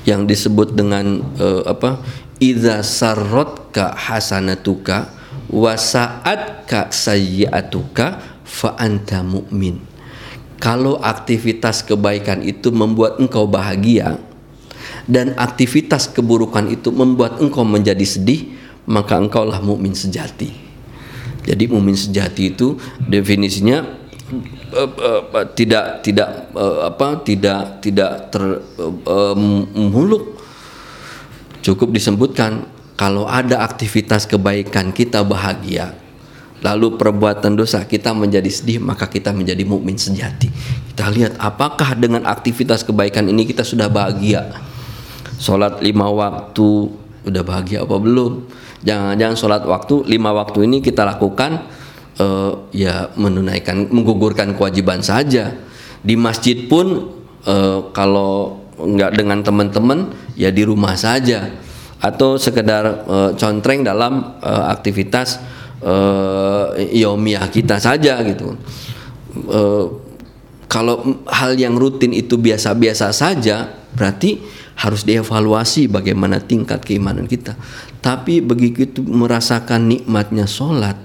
yang disebut dengan uh, apa? Idza sarratka hasanatuka wa sa'atka sayyi'atuka fa anta mu'min kalau aktivitas kebaikan itu membuat engkau bahagia dan aktivitas keburukan itu membuat engkau menjadi sedih, maka engkaulah mukmin sejati. Jadi mukmin sejati itu definisinya uh, uh, uh, tidak tidak apa tidak tidak ter uh, muluk cukup disebutkan kalau ada aktivitas kebaikan kita bahagia. Lalu perbuatan dosa kita menjadi sedih maka kita menjadi mukmin sejati. Kita lihat apakah dengan aktivitas kebaikan ini kita sudah bahagia? Sholat lima waktu udah bahagia apa belum? Jangan-jangan sholat waktu lima waktu ini kita lakukan uh, ya menunaikan menggugurkan kewajiban saja. Di masjid pun uh, kalau nggak dengan teman-teman ya di rumah saja atau sekedar uh, contreng dalam uh, aktivitas uh, yomiah kita saja gitu. Uh, kalau hal yang rutin itu biasa-biasa saja, berarti harus dievaluasi bagaimana tingkat keimanan kita. Tapi begitu merasakan nikmatnya sholat,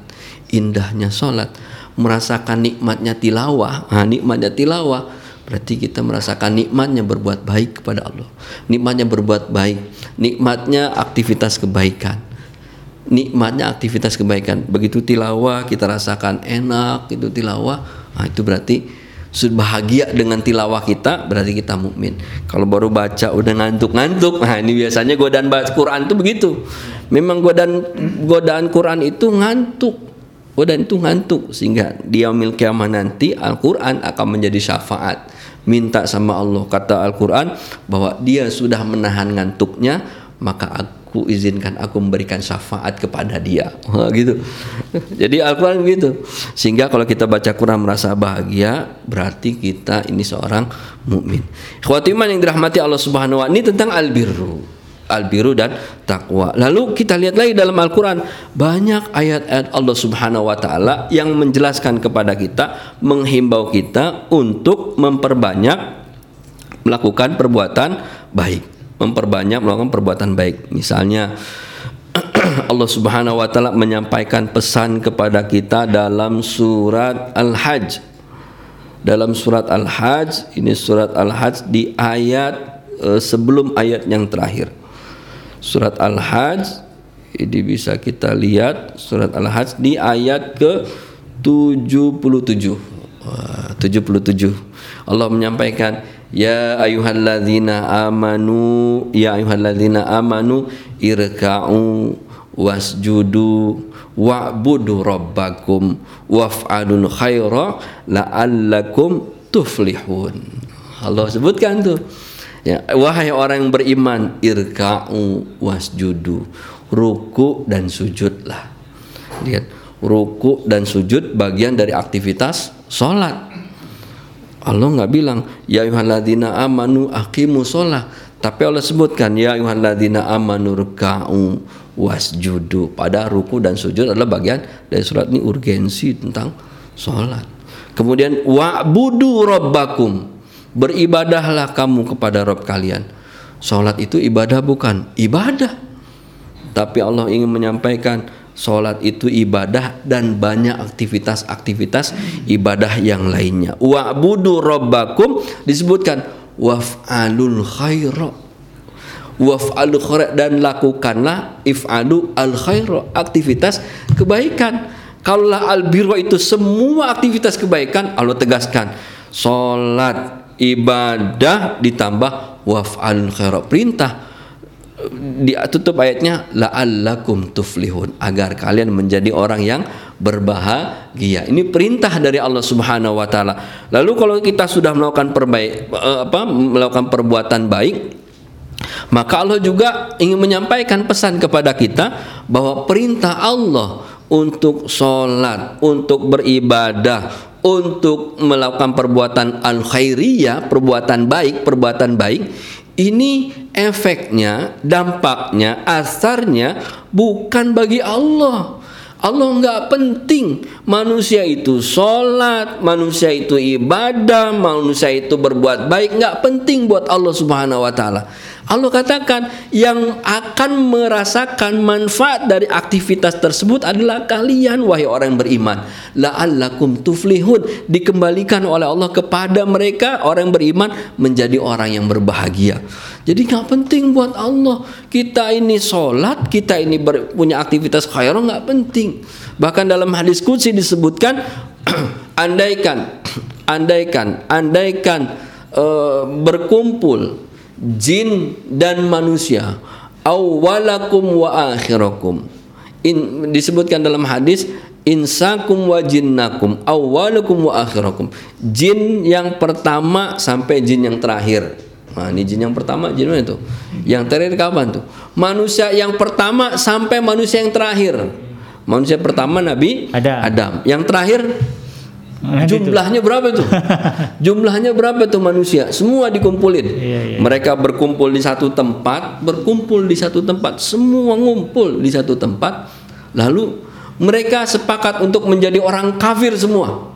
indahnya sholat, merasakan nikmatnya tilawah. Nah, nikmatnya tilawah berarti kita merasakan nikmatnya berbuat baik kepada Allah. Nikmatnya berbuat baik, nikmatnya aktivitas kebaikan. Nikmatnya aktivitas kebaikan. Begitu tilawah kita rasakan enak itu tilawah. Nah, itu berarti sudah bahagia dengan tilawah kita berarti kita mukmin. Kalau baru baca udah ngantuk-ngantuk, nah ini biasanya godaan baca Quran itu begitu. Memang godaan godaan Quran itu ngantuk. Godaan itu ngantuk sehingga dia kiamah nanti Al-Qur'an akan menjadi syafaat. Minta sama Allah kata Al-Qur'an bahwa dia sudah menahan ngantuknya maka aku izinkan aku memberikan syafaat kepada dia. Gitu. Jadi Al-Quran gitu. Sehingga kalau kita baca Quran merasa bahagia berarti kita ini seorang mukmin. Khawatiman yang dirahmati Allah Subhanahu wa ini tentang albirru albiru dan takwa. Lalu kita lihat lagi dalam Al-Qur'an banyak ayat-ayat Allah Subhanahu wa taala yang menjelaskan kepada kita, menghimbau kita untuk memperbanyak melakukan perbuatan baik memperbanyak melakukan perbuatan baik. Misalnya Allah Subhanahu wa taala menyampaikan pesan kepada kita dalam surat Al-Hajj. Dalam surat Al-Hajj, ini surat Al-Hajj di ayat e, sebelum ayat yang terakhir. Surat Al-Hajj ini bisa kita lihat surat Al-Hajj di ayat ke 77. 77. Allah menyampaikan Ya ayyuhalladzina amanu ya ayyuhalladzina amanu irka'u wasjudu wa'budu rabbakum waf'alul khaira la'allakum tuflihun. Allah sebutkan tuh. Ya, wahai orang yang beriman, irka'u wasjudu. Ruku dan sujudlah. Lihat, ruku dan sujud bagian dari aktivitas sholat. Allah nggak bilang ya ayyuhalladzina amanu aqimu sholat. Tapi Allah sebutkan ya ayyuhalladzina amanu ruka'u wasjudu. Pada ruku dan sujud adalah bagian dari surat ini urgensi tentang sholat. Kemudian wa'budu rabbakum beribadahlah kamu kepada Rob kalian sholat itu ibadah bukan ibadah tapi Allah ingin menyampaikan Sholat itu ibadah dan banyak aktivitas-aktivitas ibadah yang lainnya. Wa'budu rabbakum disebutkan waf'alul khaira. Waf'alul khaira dan lakukanlah if'alu al khaira, aktivitas kebaikan. Kalau al birra itu semua aktivitas kebaikan, Allah tegaskan sholat ibadah ditambah waf'alul khaira perintah ditutup ayatnya la'allakum tuflihun agar kalian menjadi orang yang berbahagia. Ini perintah dari Allah Subhanahu wa taala. Lalu kalau kita sudah melakukan perbaik eh, apa melakukan perbuatan baik maka Allah juga ingin menyampaikan pesan kepada kita bahwa perintah Allah untuk sholat, untuk beribadah, untuk melakukan perbuatan al khairiyah, perbuatan baik, perbuatan baik ini efeknya, dampaknya, asarnya bukan bagi Allah. Allah nggak penting manusia itu sholat, manusia itu ibadah, manusia itu berbuat baik nggak penting buat Allah Subhanahu Wa Taala. Allah katakan yang akan merasakan manfaat dari aktivitas tersebut adalah kalian wahai orang yang beriman. La'allakum tuflihun dikembalikan oleh Allah kepada mereka orang yang beriman menjadi orang yang berbahagia. Jadi nggak penting buat Allah kita ini sholat, kita ini punya aktivitas khairah nggak penting. Bahkan dalam hadis kudsi disebutkan andaikan, andaikan, andaikan uh, berkumpul jin dan manusia. Awwalakum wa akhirakum. In, disebutkan dalam hadis insakum wa jinnakum. Awwalukum wa akhirakum. Jin yang pertama sampai jin yang terakhir. Nah ini jin yang pertama jin mana itu? Yang terakhir kapan tuh? Manusia yang pertama sampai manusia yang terakhir. Manusia pertama Nabi Adam, Adam. yang terakhir Nah, Jumlahnya berapa tuh? Jumlahnya berapa tuh manusia? Semua dikumpulin. Iya, iya. Mereka berkumpul di satu tempat, berkumpul di satu tempat, semua ngumpul di satu tempat. Lalu mereka sepakat untuk menjadi orang kafir semua.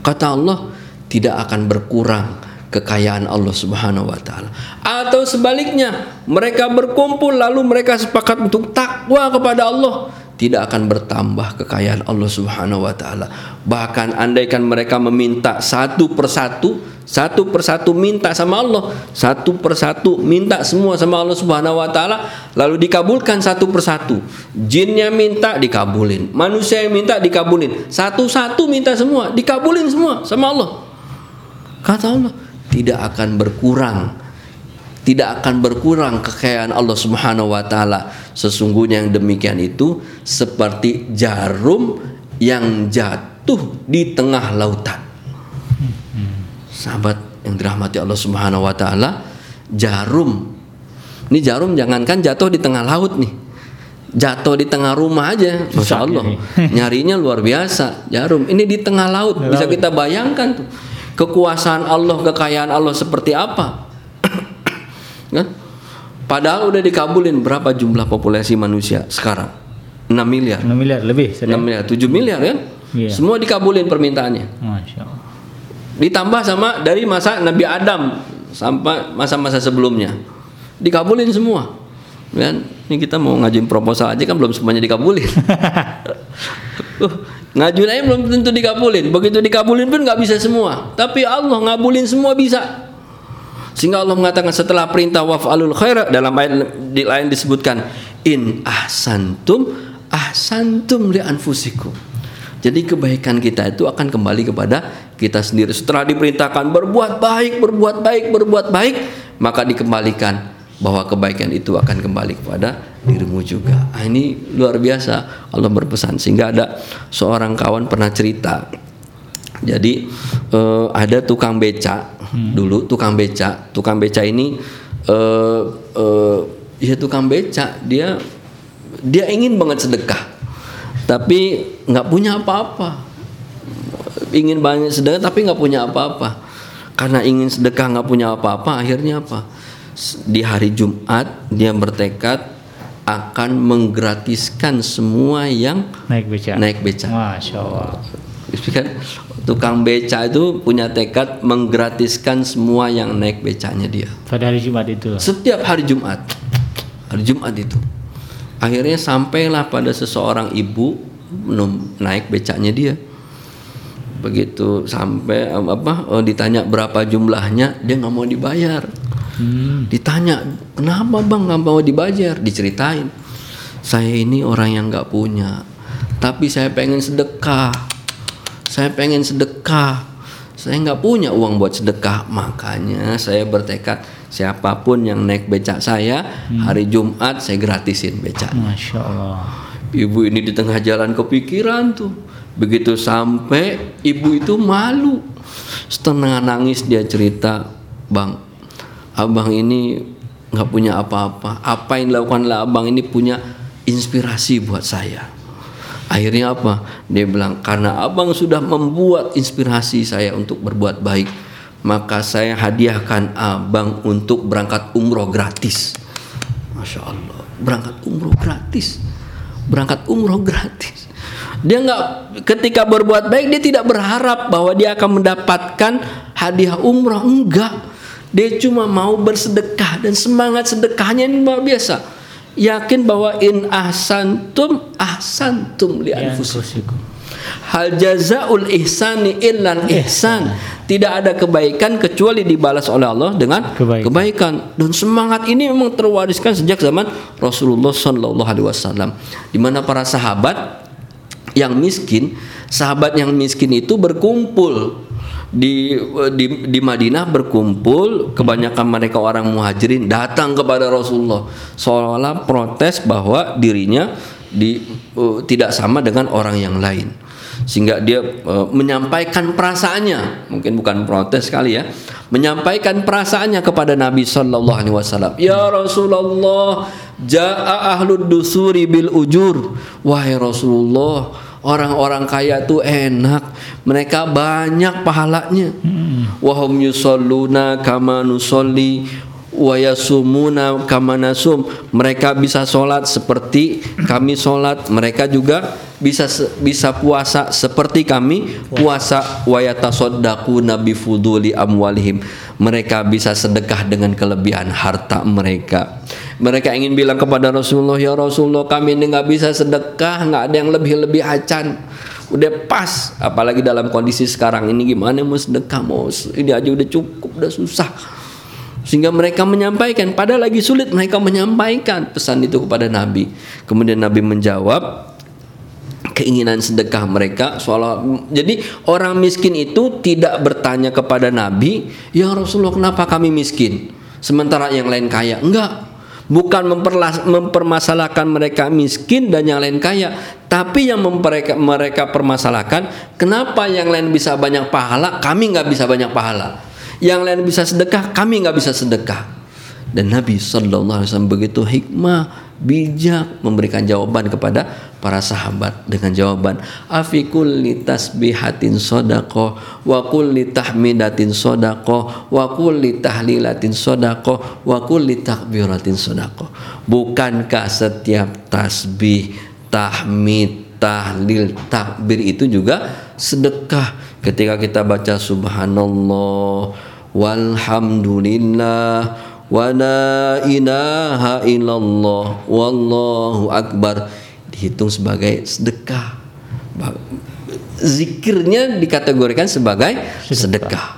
Kata Allah, tidak akan berkurang kekayaan Allah Subhanahu wa taala. Atau sebaliknya, mereka berkumpul lalu mereka sepakat untuk takwa kepada Allah tidak akan bertambah kekayaan Allah Subhanahu wa taala. Bahkan andaikan mereka meminta satu persatu, satu persatu minta sama Allah, satu persatu minta semua sama Allah Subhanahu wa taala, lalu dikabulkan satu persatu. Jinnya minta dikabulin, manusia yang minta dikabulin, satu-satu minta semua, dikabulin semua sama Allah. Kata Allah, tidak akan berkurang tidak akan berkurang kekayaan Allah Subhanahu wa taala. Sesungguhnya yang demikian itu seperti jarum yang jatuh di tengah lautan. Sahabat yang dirahmati Allah Subhanahu wa taala, jarum. Ini jarum jangankan jatuh di tengah laut nih. Jatuh di tengah rumah aja, masya Allah. Nyarinya luar biasa. Jarum ini di tengah laut, bisa kita bayangkan tuh kekuasaan Allah, kekayaan Allah seperti apa kan? Padahal udah dikabulin berapa jumlah populasi manusia sekarang? 6 miliar. 6 miliar lebih. 6 miliar, 7 miliar kan? Iya. Semua dikabulin permintaannya. Masya Allah. Ditambah sama dari masa Nabi Adam sampai masa-masa sebelumnya. Dikabulin semua. Kan? Ini kita mau ngajuin proposal aja kan belum semuanya dikabulin. uh, ngajuin aja belum tentu dikabulin. Begitu dikabulin pun nggak bisa semua. Tapi Allah ngabulin semua bisa. Sehingga Allah mengatakan setelah perintah waf'alul khair dalam ayat di lain disebutkan in ahsantum ahsantum li anfusikum. Jadi kebaikan kita itu akan kembali kepada kita sendiri. Setelah diperintahkan berbuat baik, berbuat baik, berbuat baik, maka dikembalikan bahwa kebaikan itu akan kembali kepada dirimu juga. Nah, ini luar biasa Allah berpesan sehingga ada seorang kawan pernah cerita. Jadi eh, ada tukang beca hmm. dulu tukang beca. Tukang beca ini uh, uh, ya tukang beca dia dia ingin banget sedekah. Tapi nggak punya apa-apa. Ingin banyak sedekah tapi nggak punya apa-apa. Karena ingin sedekah nggak punya apa-apa akhirnya apa? Di hari Jumat dia bertekad akan menggratiskan semua yang naik beca. naik beca. Masya Allah. Kan tukang beca itu punya tekad menggratiskan semua yang naik becanya dia. Pada hari Jumat itu. Setiap hari Jumat. Hari Jumat itu. Akhirnya sampailah pada seseorang ibu naik becanya dia. Begitu sampai apa oh, ditanya berapa jumlahnya, dia nggak mau dibayar. Hmm. Ditanya, "Kenapa Bang nggak mau dibayar?" Diceritain. Saya ini orang yang nggak punya, tapi saya pengen sedekah saya pengen sedekah. Saya nggak punya uang buat sedekah. Makanya saya bertekad siapa pun yang naik becak saya hmm. hari Jumat saya gratisin becak Masya Allah. Ibu ini di tengah jalan kepikiran tuh. Begitu sampai ibu itu malu. Setengah nangis dia cerita bang abang ini nggak punya apa-apa. Apa yang dilakukan abang ini punya inspirasi buat saya Akhirnya apa? Dia bilang karena abang sudah membuat inspirasi saya untuk berbuat baik, maka saya hadiahkan abang untuk berangkat umroh gratis. Masya Allah, berangkat umroh gratis, berangkat umroh gratis. Dia nggak ketika berbuat baik dia tidak berharap bahwa dia akan mendapatkan hadiah umroh enggak. Dia cuma mau bersedekah dan semangat sedekahnya ini luar biasa yakin bahwa in ahsantum ahsantum li anfusikum. Hal jazaul ihsani illal ihsan. Tidak ada kebaikan kecuali dibalas oleh Allah dengan kebaikan. kebaikan. Dan semangat ini memang terwariskan sejak zaman Rasulullah Shallallahu Alaihi Wasallam, di mana para sahabat yang miskin, sahabat yang miskin itu berkumpul di di di Madinah berkumpul kebanyakan mereka orang muhajirin datang kepada Rasulullah. Seolah-olah protes bahwa dirinya di uh, tidak sama dengan orang yang lain. Sehingga dia uh, menyampaikan perasaannya. Mungkin bukan protes kali ya. Menyampaikan perasaannya kepada Nabi Shallallahu Alaihi Wasallam. Ya Rasulullah jaa ahlud dusuri bil ujur. Wahai Rasulullah Orang-orang kaya tuh enak, mereka banyak pahalanya. Hmm. Wahum yusalluna kama nusolli wa yasumuna kama nasum. Mereka bisa sholat seperti kami sholat. Mereka juga bisa bisa puasa seperti kami puasa wa yatasaddaquna nabi fuduli amwalihim. Mereka bisa sedekah dengan kelebihan harta mereka. Mereka ingin bilang kepada Rasulullah, ya Rasulullah kami ini nggak bisa sedekah, nggak ada yang lebih-lebih acan. Udah pas, apalagi dalam kondisi sekarang ini gimana mau sedekah mau ini aja udah cukup, udah susah. Sehingga mereka menyampaikan, padahal lagi sulit mereka menyampaikan pesan itu kepada Nabi. Kemudian Nabi menjawab, keinginan sedekah mereka seolah jadi orang miskin itu tidak bertanya kepada Nabi ya Rasulullah kenapa kami miskin sementara yang lain kaya enggak bukan mempermasalahkan mereka miskin dan yang lain kaya tapi yang mereka, mereka permasalahkan kenapa yang lain bisa banyak pahala kami nggak bisa banyak pahala? Yang lain bisa sedekah kami nggak bisa sedekah dan Nabi Shallallahu Alaihi Wasallam begitu hikmah bijak memberikan jawaban kepada para sahabat dengan jawaban afikul litasbihatin sodako wa kulli tahmidatin sodako wa kulli tahlilatin sodako wa kulli takbiratin sodako bukankah setiap tasbih tahmid tahlil takbir itu juga sedekah? Ketika kita baca subhanallah walhamdulillah wa la ilaha illallah wallahu akbar. Dihitung sebagai sedekah. Zikirnya dikategorikan sebagai sedekah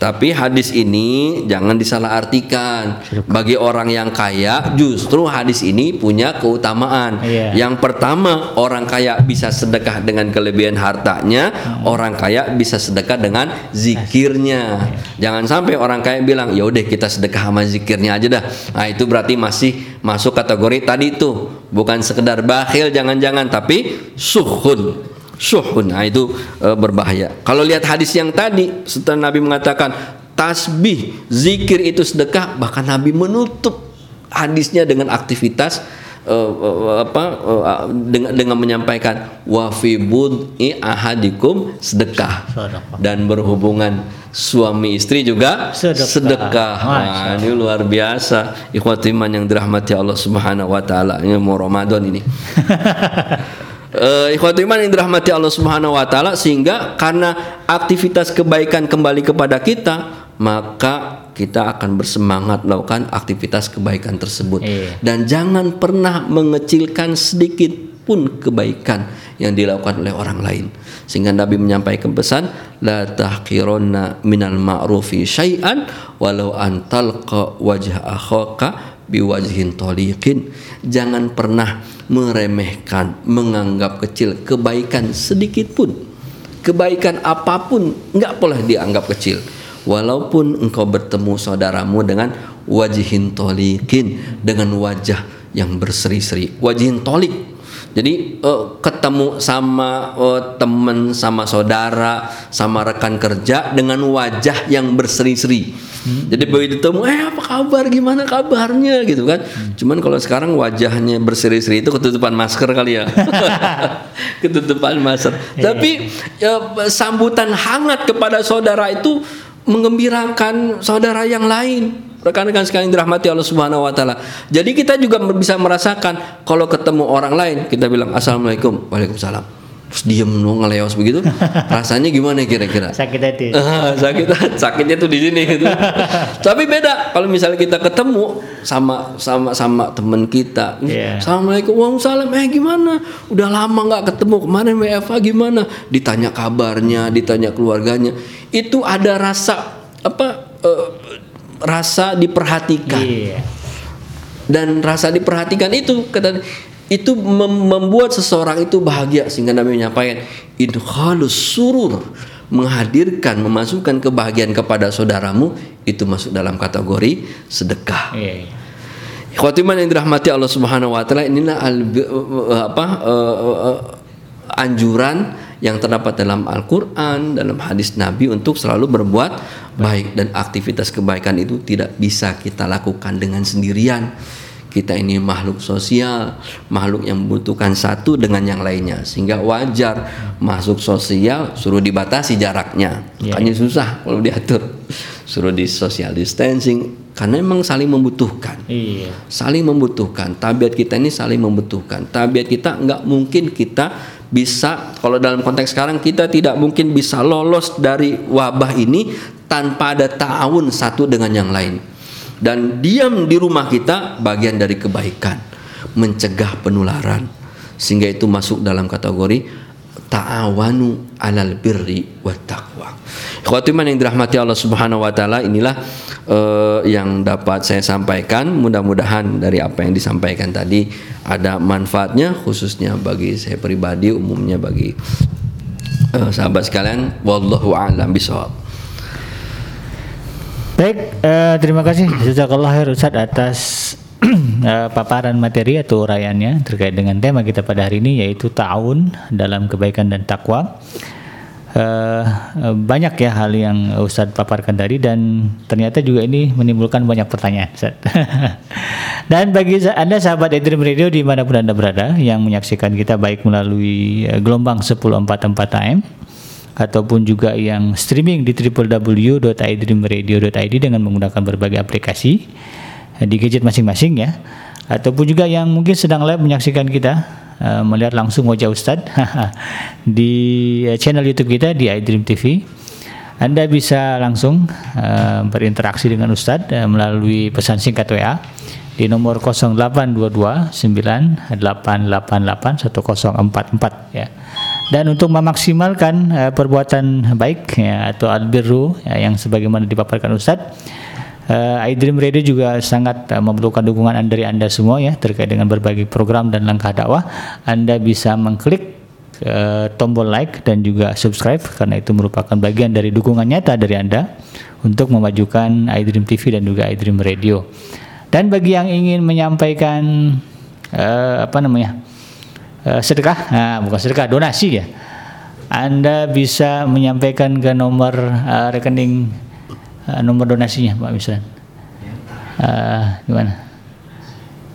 tapi hadis ini jangan disalahartikan. Bagi orang yang kaya, justru hadis ini punya keutamaan. Yeah. Yang pertama, orang kaya bisa sedekah dengan kelebihan hartanya, hmm. orang kaya bisa sedekah dengan zikirnya. Jangan sampai orang kaya bilang, "Ya udah kita sedekah sama zikirnya aja dah." Nah, itu berarti masih masuk kategori tadi itu. Bukan sekedar bakhil jangan-jangan tapi suhun nah itu e, berbahaya kalau lihat hadis yang tadi setelah Nabi mengatakan tasbih zikir itu sedekah bahkan Nabi menutup hadisnya dengan aktivitas uh, uh, apa uh, dengan dengan menyampaikan wa fi ahadikum sedekah dan berhubungan suami istri juga sedekah. sedekah. Nah, ini luar biasa. Ikhwatiman yang dirahmati Allah Subhanahu wa taala. Ini mau Ramadan ini. uh, ikhwatu iman yang dirahmati Allah Subhanahu wa taala sehingga karena aktivitas kebaikan kembali kepada kita maka kita akan bersemangat melakukan aktivitas kebaikan tersebut iya. dan jangan pernah mengecilkan sedikit pun kebaikan yang dilakukan oleh orang lain sehingga Nabi menyampaikan pesan la tahqironna minal ma'rufi syai'an walau antalqa wajah akhaka biwajhin toliqin jangan pernah meremehkan menganggap kecil kebaikan sedikit pun. Kebaikan apa pun nggak boleh dianggap kecil. Walaupun engkau bertemu saudaramu dengan wajhin toliqin dengan wajah yang berseri-seri. Wajhin tolik jadi uh, ketemu sama uh, teman sama saudara sama rekan kerja dengan wajah yang berseri-seri Hmm. Jadi begitu ketemu, eh apa kabar, gimana kabarnya gitu kan. Hmm. Cuman kalau sekarang wajahnya berseri-seri itu ketutupan masker kali ya. ketutupan masker. Yeah. Tapi ya, sambutan hangat kepada saudara itu mengembirakan saudara yang lain. Rekan-rekan sekalian dirahmati Allah Subhanahu wa taala. Jadi kita juga bisa merasakan kalau ketemu orang lain kita bilang assalamualaikum, waalaikumsalam terus diem dong ngeleos begitu. Rasanya gimana kira-kira? Sakit hati. Sakit sakitnya tuh di sini gitu. Tapi beda. Kalau misalnya kita ketemu sama sama sama teman kita. Yeah. assalamualaikum waalaikumsalam. Eh gimana? Udah lama nggak ketemu. Kemarin WFA gimana? Ditanya kabarnya ditanya keluarganya. Itu ada rasa apa uh, rasa diperhatikan. Yeah. dan rasa diperhatikan itu kata itu mem membuat seseorang itu bahagia sehingga Nabi menyampaikan idkhalus surur menghadirkan memasukkan kebahagiaan kepada saudaramu itu masuk dalam kategori sedekah. Iya, iya. Khotimah yang dirahmati Allah Subhanahu wa taala inilah al, apa uh, uh, anjuran yang terdapat dalam Al-Qur'an, dalam hadis Nabi untuk selalu berbuat baik dan aktivitas kebaikan itu tidak bisa kita lakukan dengan sendirian kita ini makhluk sosial, makhluk yang membutuhkan satu dengan yang lainnya, sehingga wajar masuk sosial suruh dibatasi jaraknya, yeah. makanya susah kalau diatur, suruh di social distancing, karena memang saling membutuhkan, yeah. saling membutuhkan. Tabiat kita ini saling membutuhkan. Tabiat kita nggak mungkin kita bisa kalau dalam konteks sekarang kita tidak mungkin bisa lolos dari wabah ini tanpa ada tahun satu dengan yang lain dan diam di rumah kita bagian dari kebaikan, mencegah penularan. Sehingga itu masuk dalam kategori ta'awanu alal birri wa taqwa. Ikhwatiman yang dirahmati Allah Subhanahu wa taala inilah uh, yang dapat saya sampaikan. Mudah-mudahan dari apa yang disampaikan tadi ada manfaatnya khususnya bagi saya pribadi, umumnya bagi uh, sahabat sekalian. Wallahu a'lam. Baik, uh, terima kasih Jazakallah khair Ustaz atas uh, paparan materi atau uraiannya terkait dengan tema kita pada hari ini yaitu ta'awun dalam kebaikan dan takwa. Uh, banyak ya hal yang Ustadz paparkan tadi dan ternyata juga ini menimbulkan banyak pertanyaan Ustaz. dan bagi Anda sahabat Edream Radio di mana pun Anda berada yang menyaksikan kita baik melalui gelombang 1044 AM ataupun juga yang streaming di www.idreamradio.id dengan menggunakan berbagai aplikasi eh, di gadget masing-masing ya. Ataupun juga yang mungkin sedang live menyaksikan kita uh, melihat langsung wajah Ustadz di eh, channel YouTube kita di iDream TV anda bisa langsung berinteraksi dengan Ustadz melalui pesan singkat WA di nomor 0822 9888 1044 ya dan untuk memaksimalkan uh, perbuatan baik ya, atau albirru ya, yang sebagaimana dipaparkan Ustadz uh, iDream Radio juga sangat uh, memerlukan dukungan dari Anda semua ya terkait dengan berbagai program dan langkah dakwah. Anda bisa mengklik tombol like dan juga subscribe karena itu merupakan bagian dari dukungan nyata dari Anda untuk memajukan iDream TV dan juga iDream Radio. Dan bagi yang ingin menyampaikan uh, apa namanya uh, sedekah, nah, bukan sedekah, donasi ya. Anda bisa menyampaikan ke nomor uh, rekening uh, nomor donasinya, Pak Misran. Uh, gimana?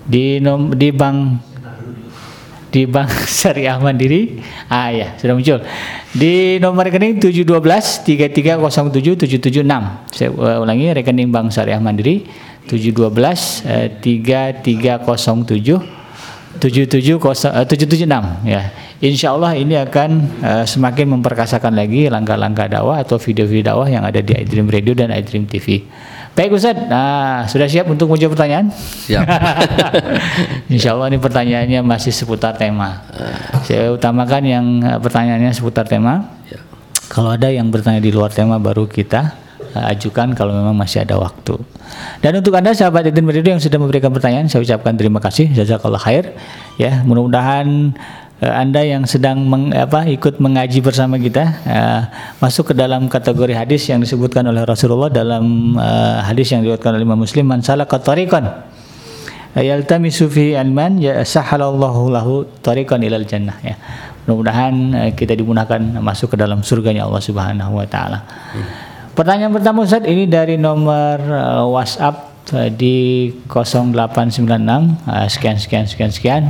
Di nom di bank di Bank Syariah Mandiri. Ah ya, sudah muncul. Di nomor rekening 712 3307 776. Saya ulangi rekening Bank Syariah Mandiri 712 uh, 3307 770 776 ya. Insya Allah ini akan uh, semakin memperkasakan lagi langkah-langkah dakwah atau video-video dakwah yang ada di iDream Radio dan iDream TV. Baik Ustaz, nah sudah siap untuk menjawab pertanyaan? Siap. Insya Allah ini pertanyaannya masih seputar tema. Saya utamakan yang uh, pertanyaannya seputar tema. Ya. Kalau ada yang bertanya di luar tema baru kita ajukan kalau memang masih ada waktu. Dan untuk Anda sahabat Edin Radio yang sudah memberikan pertanyaan, saya ucapkan terima kasih. Jazakallah khair. Ya, mudah-mudahan uh, Anda yang sedang meng, apa, ikut mengaji bersama kita uh, masuk ke dalam kategori hadis yang disebutkan oleh Rasulullah dalam uh, hadis yang diriwayatkan oleh Imam Muslim man salaka tariqan yaltamisu fi alman ya sahalallahu lahu tariqan ilal jannah ya. Mudah-mudahan kita dimudahkan masuk ke dalam surganya Allah Subhanahu wa taala. Hmm. Pertanyaan pertama Ustaz ini dari nomor uh, WhatsApp uh, di 0896 uh, sekian sekian sekian sekian.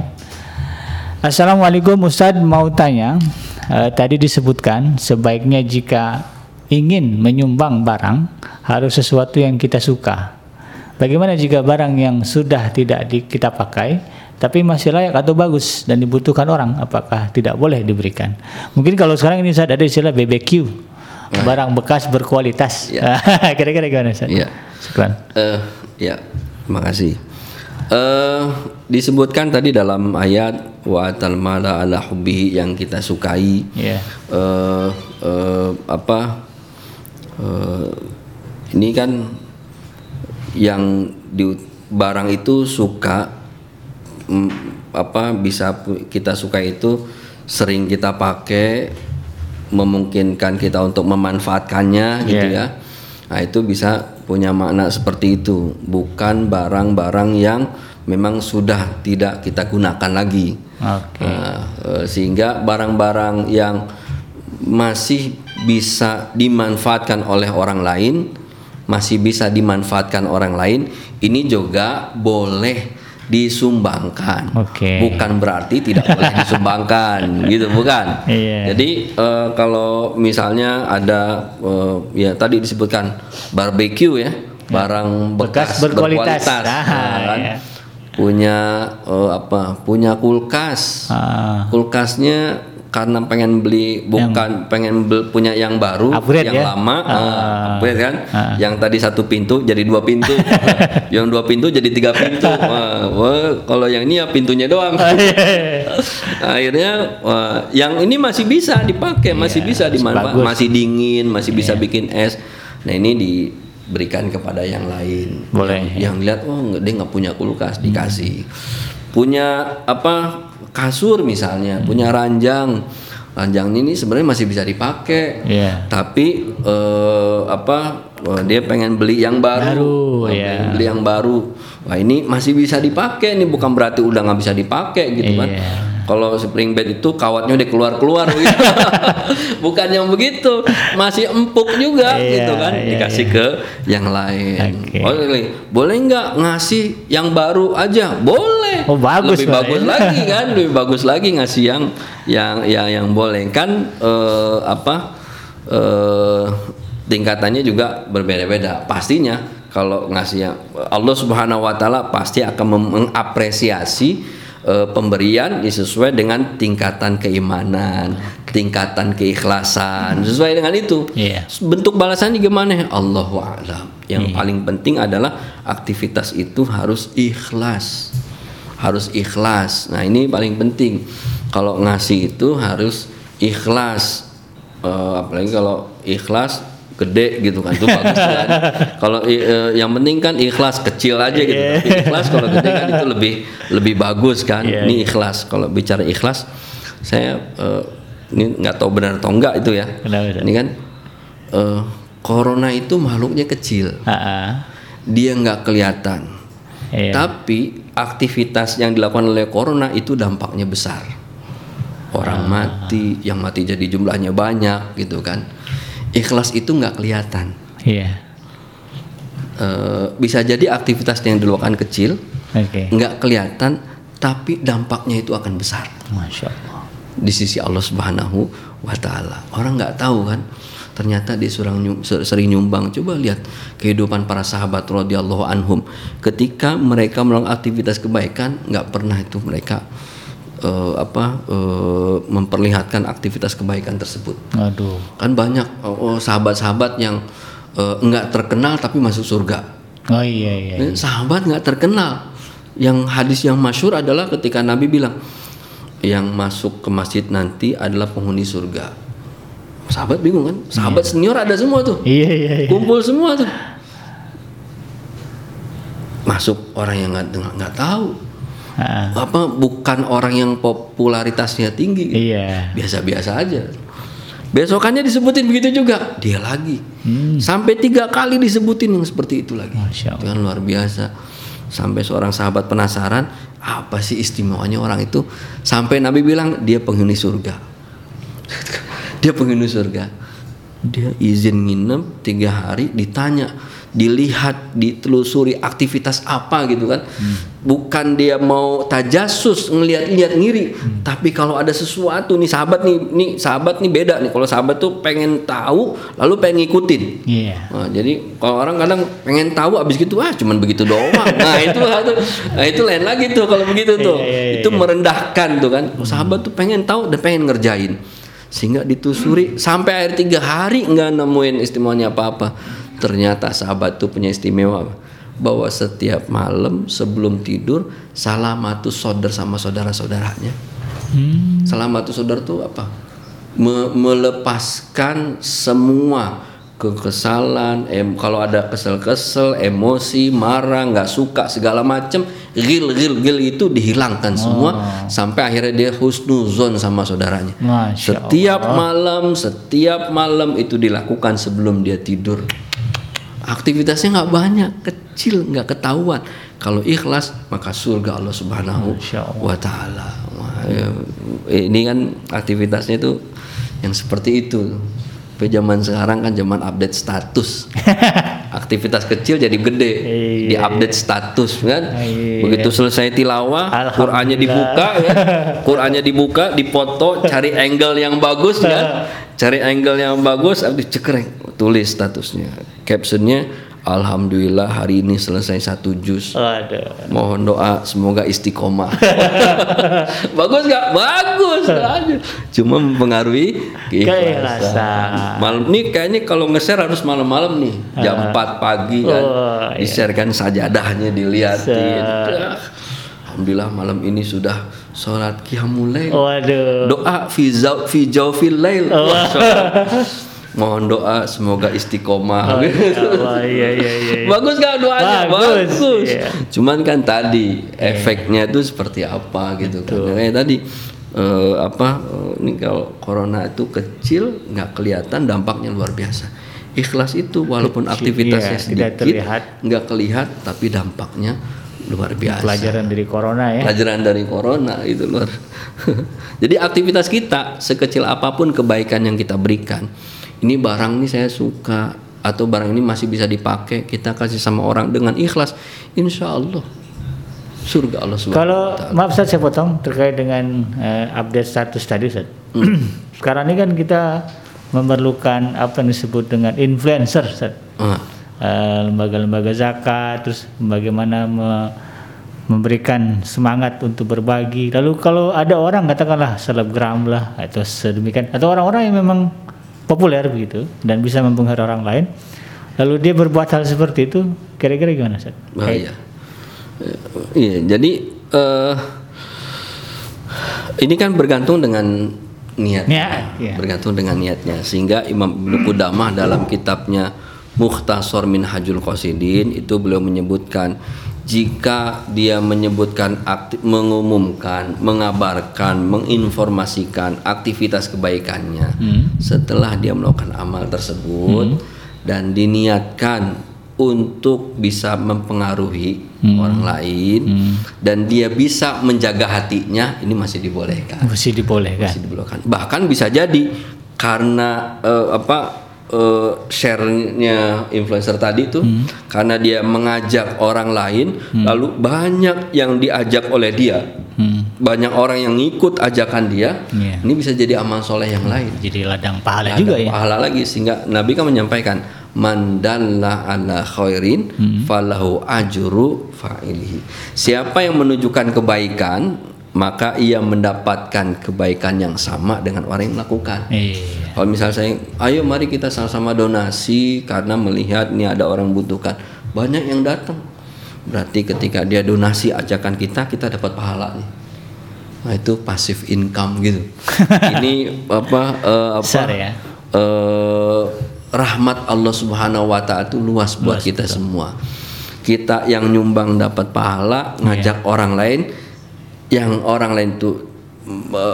Assalamualaikum Ustaz mau tanya uh, tadi disebutkan sebaiknya jika ingin menyumbang barang harus sesuatu yang kita suka. Bagaimana jika barang yang sudah tidak di, kita pakai tapi masih layak atau bagus dan dibutuhkan orang apakah tidak boleh diberikan? Mungkin kalau sekarang ini saya ada istilah BBQ barang bekas berkualitas. Ya. Kira-kira gimana Ustaz? Ya. Sekian. Uh, ya, makasih. Uh, disebutkan tadi dalam ayat wa mala ala hubbihi yang kita sukai. Yeah. Uh, uh, apa? Uh, ini kan yang di barang itu suka mm, apa bisa kita suka itu sering kita pakai memungkinkan kita untuk memanfaatkannya gitu yeah. ya. Nah, itu bisa punya makna seperti itu, bukan barang-barang yang memang sudah tidak kita gunakan lagi. Okay. Nah, eh, sehingga barang-barang yang masih bisa dimanfaatkan oleh orang lain, masih bisa dimanfaatkan orang lain, ini juga boleh disumbangkan. Okay. Bukan berarti tidak boleh disumbangkan, gitu bukan? Yeah. Jadi uh, kalau misalnya ada uh, ya tadi disebutkan barbecue ya, barang bekas, bekas berkualitas, berkualitas ah, ya kan? yeah. punya uh, apa? Punya kulkas, ah. kulkasnya karena pengen beli bukan pengen bel- punya yang baru Upgrade yang ya? lama Ah. eh, upgrade kan? Ah. yang tadi satu pintu jadi dua pintu. Yang dua pintu jadi tiga pintu. Wah, wah, kalau yang ini ya pintunya doang. Akhirnya wah, yang ini masih bisa dipakai masih Iya, bisa masih dimanfaat bagus. masih dingin masih bisa bikin es. Nah ini diberikan kepada yang lain. Boleh, yang, yang lihat oh dia nggak punya kulkas dikasih. Punya apa kasur misalnya punya ranjang. Ranjang ini sebenarnya masih bisa dipakai. Iya. tapi eh, apa eh, dia pengen beli yang baru, Baru, pengen beli yang baru. Wah ini masih bisa dipakai ini bukan berarti udah nggak bisa dipakai gitu kan. Iya. Kalau spring bed itu kawatnya udah keluar keluar gitu. Bukan yang begitu masih empuk juga Iya, gitu kan. iya, dikasih ke yang lain. Oke. boleh boleh nggak ngasih yang baru aja? Boleh. Oh, bagus, lebih bagus lagi kan lebih bagus lagi ngasih yang yang yang yang boleh. Kan eh, apa eh, tingkatannya juga berbeda-beda. Pastinya kalau ngasih yang Allah Subhanahu Wa Taala pasti akan mengapresiasi eh, pemberian sesuai dengan tingkatan keimanan tingkatan keikhlasan sesuai dengan itu. Iya. bentuk balasannya gimana? Allahu a'lam. Yang paling penting adalah aktivitas itu harus ikhlas. Harus ikhlas. Nah ini paling penting. Kalau ngasih itu harus ikhlas. Eh, apalagi kalau ikhlas gede gitu kan itu bagus kan kalau eh, yang penting kan ikhlas kecil aja gitu tapi ikhlas kalau gede kan itu lebih lebih bagus kan Iya, ini ikhlas kalau bicara ikhlas saya eh, ini nggak tahu benar atau enggak itu ya Kenapa, Ustaz? ini kan eh, corona itu makhluknya kecil Ah, ah. dia nggak kelihatan Iya. tapi aktivitas yang dilakukan oleh corona itu dampaknya besar. Orang mati, yang mati jadi jumlahnya banyak gitu kan. Ikhlas itu nggak kelihatan. Iya. Eh, bisa jadi aktivitas yang dilakukan kecil, nggak kelihatan, tapi dampaknya itu akan besar Masya Allah. di sisi Allah Subhanahu wa taala. Orang nggak tahu kan. Ternyata dia sering, nyum- ser- sering nyumbang. Coba lihat kehidupan para sahabat radhiyallahu anhum. Ketika mereka melakukan aktivitas kebaikan, nggak pernah itu mereka eh, apa eh, memperlihatkan aktivitas kebaikan tersebut. Aduh. Kan banyak oh, oh, sahabat-sahabat yang eh, nggak terkenal tapi masuk surga. Oh iya iya. Eh, Sahabat nggak terkenal. Yang hadis yang masyur adalah ketika Nabi bilang yang masuk ke masjid nanti adalah penghuni surga. Sahabat bingung kan? Sahabat senior ada semua tuh. Iya iya iya. Kumpul semua tuh. Masuk orang yang nggak nggak tahu. Ah, Apa bukan orang yang popularitasnya tinggi. Iya. Biasa-biasa aja. Besokannya disebutin begitu juga. Dia lagi. Hmm. Sampai tiga kali disebutin yang seperti itu lagi. Itu kan luar biasa. Sampai seorang sahabat penasaran, apa sih istimewanya orang itu? Sampai Nabi bilang dia penghuni surga. dia penghuni surga. Dia izin nginep tiga hari, ditanya, dilihat, ditelusuri aktivitas apa gitu kan. Bukan dia mau tajasus ngeliat-liat ngiri, tapi kalau ada sesuatu nih sahabat nih, nih sahabat nih beda nih. Kalau sahabat tuh pengen tahu, lalu pengen ngikutin. Iya. Nah, jadi kalau orang kadang pengen tahu abis gitu ah cuman begitu doang. Nah, itu nah, itu lain lagi tuh kalau begitu tuh. Iya, iya, iya, itu merendahkan tuh kan. Sahabat tuh pengen tahu dan pengen ngerjain. Sehingga ditusuri sampai akhir tiga hari nggak nemuin istimewanya apa-apa. Ternyata sahabat tuh punya istimewa bahwa setiap malam sebelum tidur salamatus sodar sama saudara-saudaranya. Hmm. Selamatus saudara tuh apa? Me- melepaskan semua kekesalan, em kalau ada kesel-kesel, emosi, marah, nggak suka segala macam, gil gil gil itu dihilangkan semua sampai akhirnya dia husnuzon sama saudaranya. Masya Setiap malam, setiap malam itu dilakukan sebelum dia tidur. Aktivitasnya nggak banyak, kecil, nggak ketahuan. Kalau ikhlas maka surga Allah Subhanahu wa taala. Ya, Ini kan aktivitasnya itu yang seperti itu. Tapi zaman sekarang kan zaman update status. Aktivitas kecil jadi gede, Iya. di update status kan. Iya. Begitu selesai tilawah, Qurannya dibuka, ya. Qurannya dibuka, dipoto, cari angle yang bagus kan. Cari angle yang bagus, habis cekrek, tulis statusnya. Captionnya Alhamdulillah hari ini selesai satu juz. Waduh. Mohon doa semoga istiqomah. Bagus nggak? Bagus. Cuma mempengaruhi keikhlasan. Malam nih kayaknya kalau nge-share harus malam-malam nih. Jam 4 pagi kan. Oh, iya. Di-share kan sajadahnya dilihatin. Alhamdulillah malam ini sudah sholat qiyamul lail. Waduh. Doa fi zau- fi jawfil lail. Oh. Mohon doa semoga istiqomah. Oh, ya Allah, iya iya iya. Bagus gak doanya? Bagus, Bagus. iya. Cuman kan tadi efeknya itu seperti apa gitu kan. Kayak tadi eh, apa eh, ini kalau corona itu kecil nggak kelihatan dampaknya luar biasa. Ikhlas itu walaupun Kecil, aktivitasnya iya, sedikit nggak kelihat tapi dampaknya luar biasa. Pelajaran dari corona ya. Pelajaran dari corona itu luar. Jadi aktivitas kita sekecil apa pun kebaikan yang kita berikan, ini barang ini saya suka atau barang ini masih bisa dipakai, kita kasih sama orang dengan ikhlas, insya Allah surga Allah subhanahu Kalau maaf Ustaz saya potong terkait dengan eh, update status tadi Ustaz. Hmm. Sekarang ini kan kita memerlukan apa yang disebut dengan influencer Ustaz. Ah, Eh, lembaga-lembaga zakat terus bagaimana me- memberikan semangat untuk berbagi lalu kalau ada orang katakanlah selebgram lah atau sedemikian atau orang-orang yang memang populer begitu dan bisa mempengaruhi orang lain lalu dia berbuat hal seperti itu kira-kira gimana Ustaz? bahaya. Eh, Iya, jadi eh, ini kan bergantung dengan niat. Niat, iya. Bergantung dengan niatnya. Sehingga Imam Ibnu Qudamah dalam kitabnya Mukhtasar Minhajul Qasidin itu beliau menyebutkan jika dia menyebutkan akti- mengumumkan, mengabarkan, menginformasikan aktivitas kebaikannya setelah dia melakukan amal tersebut dan diniatkan untuk bisa mempengaruhi orang lain dan dia bisa menjaga hatinya ini masih dibolehkan. Masih dibolehkan. masih dibolehkan. Bahkan bisa jadi karena eh, apa eh, share-nya influencer tadi itu karena dia mengajak orang lain lalu banyak yang diajak oleh dia banyak orang yang ngikut ajakan dia Iya. ini bisa jadi amal soleh yang lain Jadi ladang pahala ada juga ya. pahala lagi sehingga Nabi kan menyampaikan man dalla ala khairin Hmm. falahu ajru fa'ilihi. Siapa yang menunjukkan kebaikan maka ia mendapatkan kebaikan yang sama dengan orang yang melakukan. Iya. Kalau misal saya, ayo mari kita sama-sama donasi karena melihat ini ada orang butuhkan. Banyak yang datang. Berarti ketika dia donasi ajakan kita, kita dapat pahala nih. Nah itu passive income gitu. ini apa? eh, apa? Besar ya. eh, rahmat Allah Subhanahu Wa Taala itu luas buat kita semua. Kita yang nyumbang dapat pahala, ngajak orang lain, yang orang lain tuh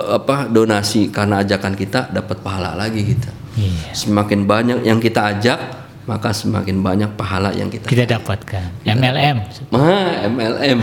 apa donasi karena ajakan kita dapat pahala lagi kita. Iya. Semakin banyak yang kita ajak, maka semakin banyak pahala yang kita. Kita dapatkan MLM. Mah MLM.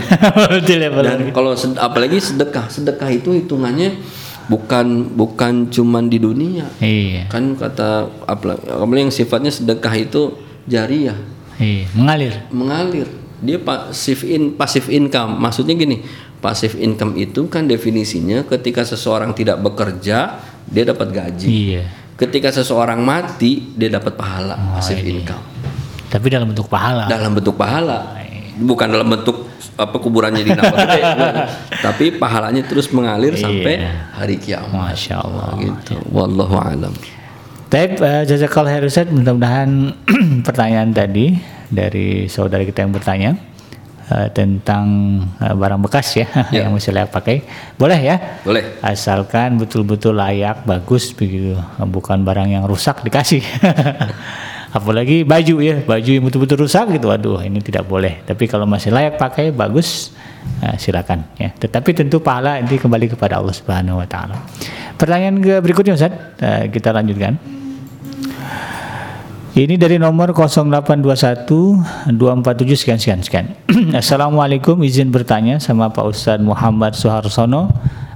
Dan kalau sed- apalagi sedekah, sedekah itu hitungannya bukan bukan cuman di dunia. Iya. Kan kata apalagi apalagi yang sifatnya sedekah itu jariah, Iya, mengalir. mengalir. Dia pasif in pasif income. Maksudnya gini, pasif income itu kan definisinya ketika seseorang tidak bekerja, dia dapat gaji. Iya. Ketika seseorang mati, dia dapat pahala pasif income. Tapi dalam bentuk pahala. Dalam bentuk pahala. Bukan dalam bentuk apa kuburannya di nama gede. Tapi pahalanya terus mengalir sampai hari kiamat. Masya Allah. Gitu. Wallahu alam. Taib, uh, jazakallah khair Ustaz. Mudah-mudahan pertanyaan tadi dari saudara kita yang bertanya eh, tentang eh, barang bekas ya, Ya. yang masih layak pakai. Boleh ya? Boleh. Asalkan betul-betul layak, bagus begitu. Bukan barang yang rusak dikasih. Apalagi baju ya, baju yang betul-betul rusak gitu. Waduh, ini tidak boleh. Tapi kalau masih layak pakai, bagus, eh, silakan ya. Tetapi tentu pahala nanti kembali kepada Allah Subhanahu wa taala. Pertanyaan ke berikutnya Ustaz, Eh, kita lanjutkan. Ini dari nomor 0821 247 sekian sekian sekian. Assalamualaikum izin bertanya sama Pak Ustadz Muhammad Suharsono.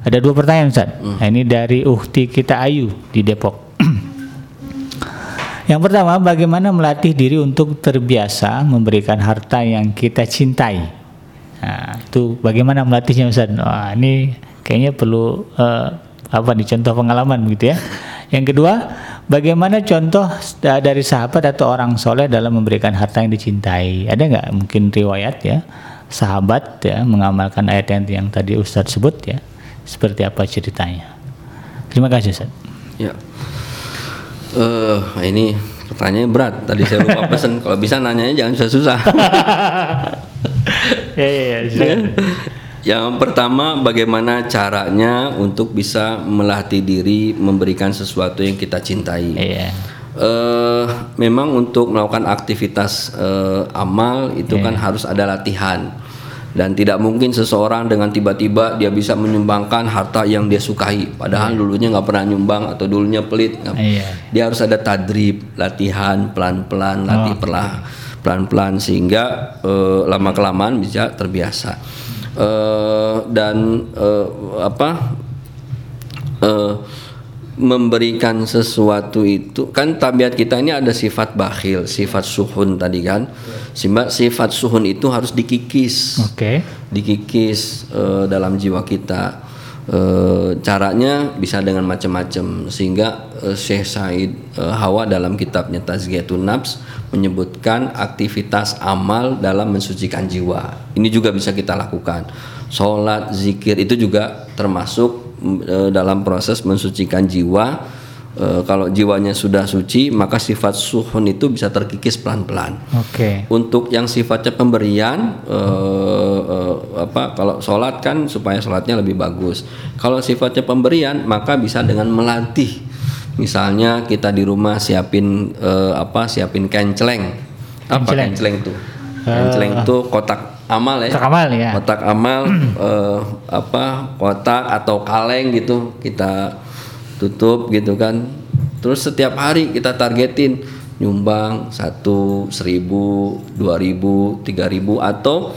Ada dua pertanyaan Ustaz. Nah, ini dari Uhti kita Ayu di Depok. Yang pertama, bagaimana melatih diri untuk terbiasa memberikan harta yang kita cintai? Nah, itu bagaimana melatihnya Ustaz? Wah, ini kayaknya perlu eh, apa nih contoh pengalaman begitu ya. Yang kedua, Bagaimana contoh da- dari sahabat atau orang soleh dalam memberikan harta yang dicintai? Ada nggak mungkin riwayat ya sahabat ya mengamalkan ayat yang, yang tadi Ustadz sebut ya? Seperti apa ceritanya? Terima kasih Ustadz. Ya. Eh, ini pertanyaannya berat. Tadi saya lupa pesen. Kalau bisa nanyanya jangan susah-susah. ya, ya, ya. Yang pertama, bagaimana caranya untuk bisa melatih diri memberikan sesuatu yang kita cintai. Iya. Eh, memang untuk melakukan aktivitas eh, amal itu kan harus ada latihan. Dan tidak mungkin seseorang dengan tiba-tiba dia bisa menyumbangkan harta yang dia sukai. Padahal dulunya nggak pernah nyumbang atau dulunya pelit. Iya. dia harus ada tadrib latihan pelan-pelan latih perlah pelan-pelan. Sehingga eh, lama kelamaan bisa terbiasa Eh, dan eh, apa eh, memberikan sesuatu itu kan tabiat kita ini ada sifat bakhil, sifat suhun tadi kan. Sehingga sifat suhun itu harus dikikis. Oke. Dikikis eh, dalam jiwa kita. Eh, caranya bisa dengan macam-macam sehingga eh, Syekh Said eh, Hawa dalam kitabnya Tazkiyatun Nafs menyebutkan aktivitas amal dalam mensucikan jiwa. Ini juga bisa kita lakukan. Sholat, zikir itu juga termasuk eh, dalam proses mensucikan jiwa. Eh, kalau jiwanya sudah suci, maka sifat suhun itu bisa terkikis pelan-pelan. Oke. Untuk yang sifatnya pemberian, eh, eh, apa kalau sholat kan supaya sholatnya lebih bagus. Kalau sifatnya pemberian, maka bisa dengan melatih. Misalnya kita di rumah siapin eh, apa? Siapin kenceleng. Apa Kenceleng. kenceleng tuh? Kenceleng itu kotak amal ya. Kotak amal, ya. Kotak amal eh, apa? Kotak atau kaleng gitu kita tutup gitu kan. Terus setiap hari kita targetin nyumbang satu seribu dua ribu tiga ribu atau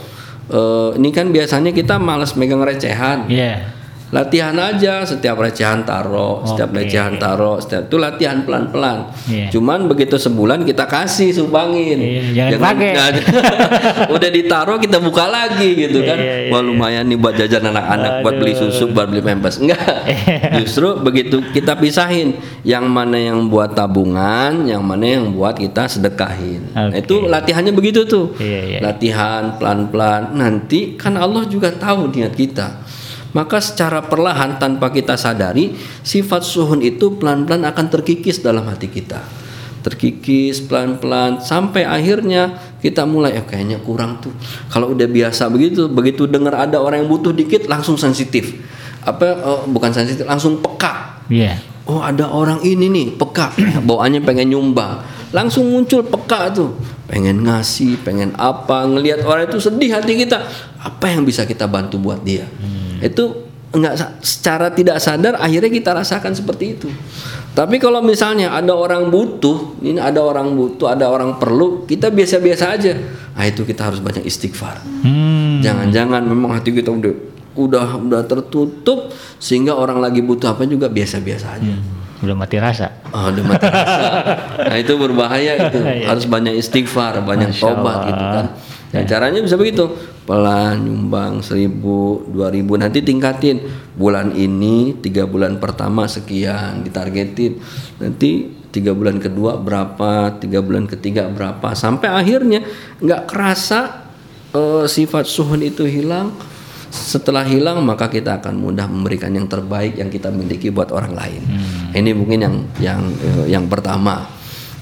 eh, ini kan biasanya kita malas megang recehan Iya. Latihan aja setiap recehan taro setiap Oke. recehan taro setiap itu latihan pelan pelan Iya. cuman begitu sebulan kita kasih sumbangin. Iya, jangan pakai. udah ditaro kita buka lagi gitu kan. Iya, iya, wah lumayan nih buat jajan anak-anak buat beli susu buat beli pampers. Enggak Iya. justru begitu kita pisahin. Yang mana yang buat tabungan yang mana yang buat kita sedekahin. Nah, Oke. itu latihannya begitu tuh. Iya, iya. latihan pelan-pelan. Nanti kan Allah juga tahu niat kita maka secara perlahan tanpa kita sadari sifat suhun itu pelan-pelan akan terkikis dalam hati kita. Terkikis pelan-pelan sampai akhirnya kita mulai eh kayaknya kurang tuh. Kalau udah biasa begitu begitu dengar ada orang yang butuh dikit langsung sensitif. Apa eh, bukan sensitif langsung peka. Iya. Oh ada orang ini nih peka. Bawaannya pengen nyumbang langsung muncul peka tuh. Pengen ngasih pengen apa ngelihat orang itu sedih hati kita. Apa yang bisa kita bantu buat dia itu enggak secara tidak sadar akhirnya kita rasakan seperti itu tapi kalau misalnya ada orang butuh ini ada orang butuh ada orang perlu kita biasa-biasa aja nah itu kita harus banyak istighfar Hmm. Jangan-jangan memang hati kita udah udah udah tertutup sehingga orang lagi butuh apa juga biasa-biasa aja. Udah mati rasa. Oh, udah mati rasa. Nah, itu berbahaya itu. Iya. Harus banyak istighfar, banyak tobat gitu kan. Dan caranya bisa begitu. Pelan nyumbang seribu, dua ribu nanti tingkatin. Bulan ini tiga bulan pertama sekian ditargetin. Nanti tiga bulan kedua berapa, tiga bulan ketiga berapa, sampai akhirnya nggak kerasa eh, sifat suhun itu hilang. Setelah hilang maka kita akan mudah memberikan yang terbaik yang kita miliki buat orang lain. Ini mungkin yang yang eh, yang pertama.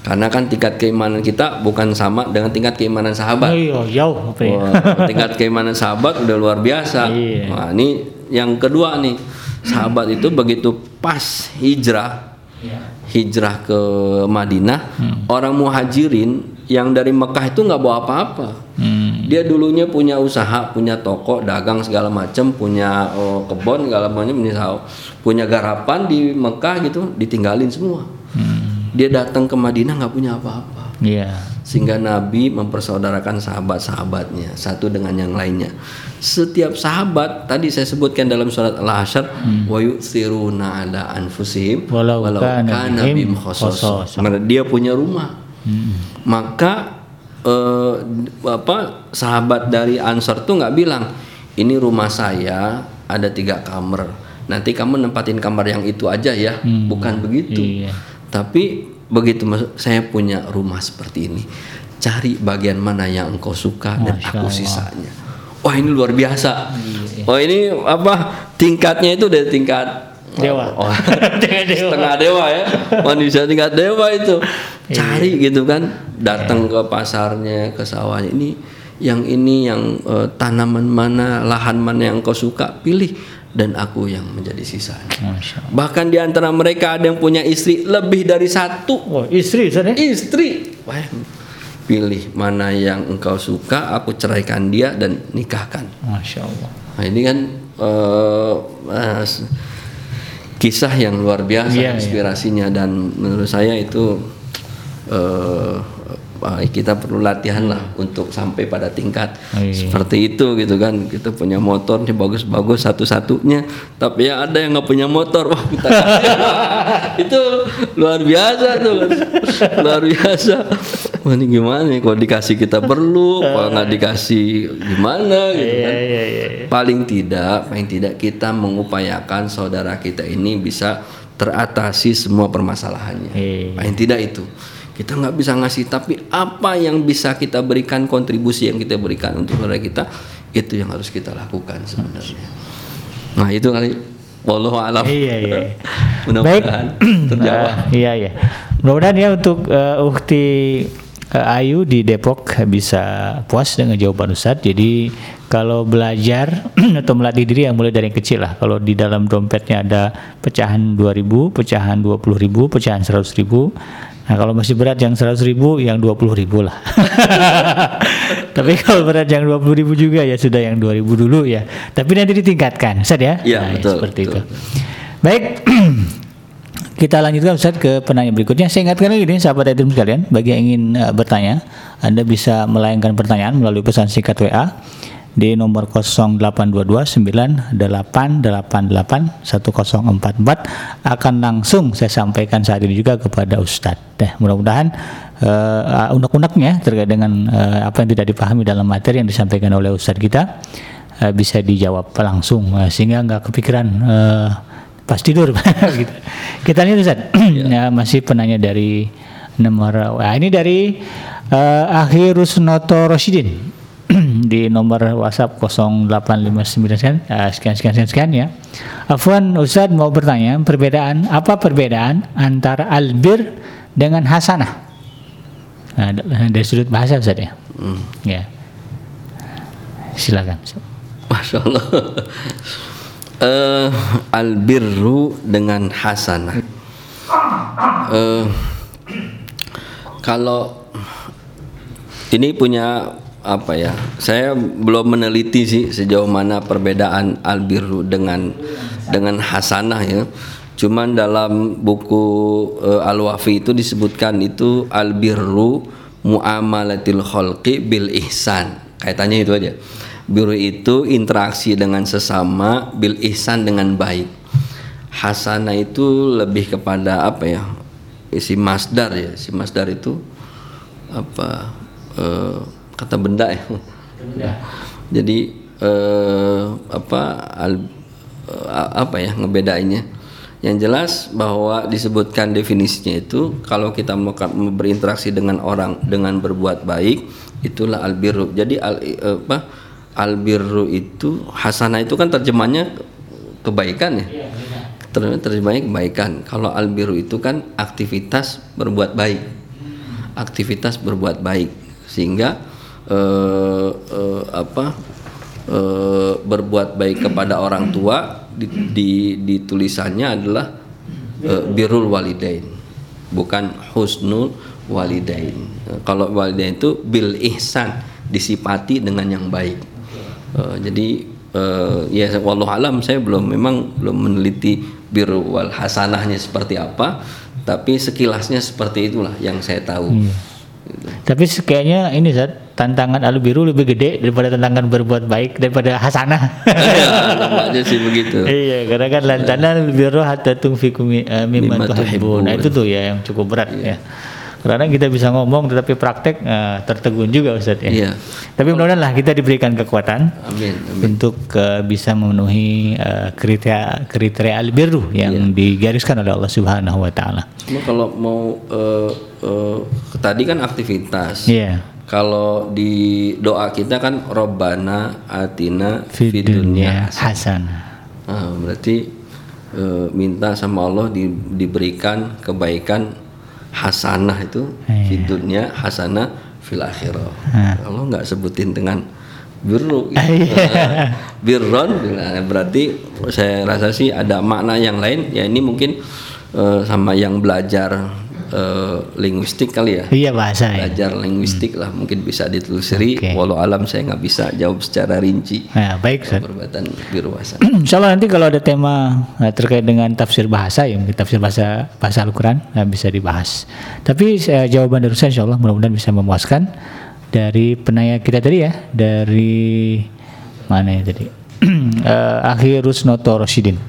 Karena kan tingkat keimanan kita bukan sama dengan tingkat keimanan sahabat. Oh, iya, jauh? Wah, tingkat keimanan sahabat udah luar biasa. Iya. Nah, ini yang kedua nih. Sahabat itu begitu pas hijrah hijrah ke Madinah, orang muhajirin yang dari Mekah itu nggak bawa apa-apa. Hmm. Dia dulunya punya usaha, punya toko, dagang segala macam, punya oh, kebun segala macam, punya garapan di Mekah gitu, ditinggalin semua. Hmm. Dia datang ke Madinah nggak punya apa-apa. Iya. Sehingga Nabi mempersaudarakan sahabat-sahabatnya satu dengan yang lainnya. Setiap sahabat tadi saya sebutkan dalam surat Al-Hasyr wa yu'thiruna ala anfusihim Walau kana kana khosos. Karena dia punya rumah. Hmm. Maka eh, apa sahabat dari Ansar tuh nggak bilang ini rumah saya ada tiga kamar. Nanti kamu nempatin kamar yang itu aja ya. Bukan begitu. Iya. Tapi begitu saya punya rumah seperti ini cari bagian mana yang engkau suka dan Masya aku Allah. sisanya wah ini luar biasa Iya, oh ini apa tingkatnya itu dari tingkat Dewa. oh, Tingkat dewa. setengah dewa ya manusia tingkat dewa itu Iya. cari gitu kan datang ke pasarnya ke sawahnya ini yang ini yang eh, tanaman mana lahan mana yang kau suka pilih dan aku yang menjadi sisanya Allah. bahkan di antara mereka ada yang punya istri lebih dari satu Oh, istri Ustaz ya? istri Wah, pilih mana yang engkau suka aku ceraikan dia dan nikahkan Masya Allah. nah ini kan eh, kisah yang luar biasa Iya, iya. inspirasinya dan menurut saya itu eh, kita perlu latihan lah untuk sampai pada tingkat Iya. seperti itu gitu kan. Kita punya motor nih bagus-bagus satu-satunya. Tapi ya ada yang nggak punya motor wah kita itu luar biasa tuh. Luar biasa. Wah ini gimana nih kalau dikasih kita perlu kalau nggak dikasih gimana gitu Iya, kan? iya, paling tidak paling tidak kita mengupayakan saudara kita ini bisa teratasi semua permasalahannya. Paling tidak itu kita nggak bisa ngasih tapi apa yang bisa kita berikan kontribusi yang kita berikan untuk saudara kita itu yang harus kita lakukan sebenarnya nah itu kali wallahu alam Iya, iya. mudah-mudahan terjawab Ah, iya iya. Mudah-mudahan ya untuk eh, Ukti eh, Ayu di Depok bisa puas dengan jawaban Ustadz. Jadi kalau belajar atau melatih diri yang mulai dari yang kecil lah. Kalau di dalam dompetnya ada pecahan 2000, pecahan 20000, pecahan 100000. Nah kalau masih berat yang 100 ribu, yang 20 ribu lah. Tapi kalau berat yang 20 ribu juga ya sudah yang 2000 dulu ya. Tapi nanti ditingkatkan, Ustadz ya? Iya, Nah, betul, Seperti betul. itu. Baik, kita lanjutkan Ustadz ke penanya berikutnya. Saya ingatkan lagi nih sahabat Edrim sekalian, bagi yang ingin eh, bertanya, Anda bisa melayangkan pertanyaan melalui pesan singkat WA di nomor 082298881044 akan langsung saya sampaikan saat ini juga kepada Ustadz. Nah, mudah-mudahan eh, unek-uneknya terkait dengan eh, apa yang tidak dipahami dalam materi yang disampaikan oleh Ustadz kita eh, bisa dijawab langsung eh, sehingga nggak kepikiran eh, pas tidur gitu. Kita lihat Ustaz. ya, masih penanya dari nomor wah ini dari eh, Akhirus Noto Rosidin di nomor WhatsApp 0859 sekian, eh, sekian sekian sekian sekian ya. Afwan Ustaz mau bertanya perbedaan apa perbedaan antara albir dengan hasanah? Nah, dari sudut bahasa Ustaz ya. Hmm. Ya. Silakan. Masya Allah. Eh, albirru dengan hasanah. Eh, kalau ini punya apa ya? Saya belum meneliti sih sejauh mana perbedaan albirru dengan dengan hasanah ya. Cuman dalam buku eh, Al-Wafi itu disebutkan itu albirru muamalatil khalqi bil ihsan. Kaitannya itu aja. Biru itu interaksi dengan sesama, bil ihsan dengan baik. Hasanah itu lebih kepada apa ya? Si masdar ya, si masdar itu apa? eh, kata benda ya. Jadi eh, apa al- eh, apa ya ngebedainnya? Yang jelas bahwa disebutkan definisinya itu kalau kita mau berinteraksi dengan orang dengan berbuat baik itulah albirru. Jadi al, eh, apa? Albirru itu hasanah itu kan terjemahnya kebaikan ya. Ter- Terjemahnya kebaikan. Kalau albirru itu kan aktivitas berbuat baik. Aktivitas berbuat baik sehingga eh, eh, apa? eh, berbuat baik kepada orang tua di, di, di tulisannya adalah eh, birrul walidain bukan husnul walidain kalau walidain itu bil ihsan disipati dengan yang baik Eh, jadi eh, ya wallahu alam saya belum memang belum meneliti biru wal hasanahnya seperti apa tapi sekilasnya seperti itulah yang saya tahu Gitu. Tapi kayaknya ini Zat, tantangan Albiru lebih gede daripada tantangan berbuat baik daripada hasanah. ya nampaknya sih begitu iya, karena kan lantana Albiru hatta tungfiku mi- eh, mimman Mimma tuhibbun. Nah, itu tuh ya yang cukup berat ya. Karena kita bisa ngomong tetapi praktek uh, tertegun juga Ustaz ya. Iya. Tapi mudah-mudahan lah kita diberikan kekuatan Amin. Amin. untuk uh, bisa memenuhi uh, kriteria kriteria albirru yang Iya. digariskan oleh Allah Subhanahu wa taala. Cuma kalau mau eh, eh, tadi kan aktivitas. Iya. Kalau di doa kita kan Robbana atina Fid fid dunya dunya hasanah. Ah, berarti eh, minta sama Allah di- diberikan kebaikan hasanah itu Iya. di dunia hasanah fil akhirah. Ah. Kalau nggak sebutin dengan birru, gitu. Iya. birron, nah, berarti saya rasa sih ada makna yang lain. Ya ini mungkin eh, sama yang belajar eh, linguistik kali ya. Iya bahasa ya. Belajar linguistik lah mungkin bisa ditelusuri. Oke. Walau alam saya nggak bisa jawab secara rinci. Nah, baik Ustaz. Perbuatan biru hasanah. Insya Allah nanti kalau ada tema eh, terkait dengan tafsir bahasa ya mungkin tafsir bahasa bahasa Al-Quran eh, bisa dibahas. Tapi eh, jawaban dari Ustaz Insya Allah mudah-mudahan bisa memuaskan dari penanya kita tadi ya dari mana ya tadi Eh, Akhir Rusnoto Rosidin.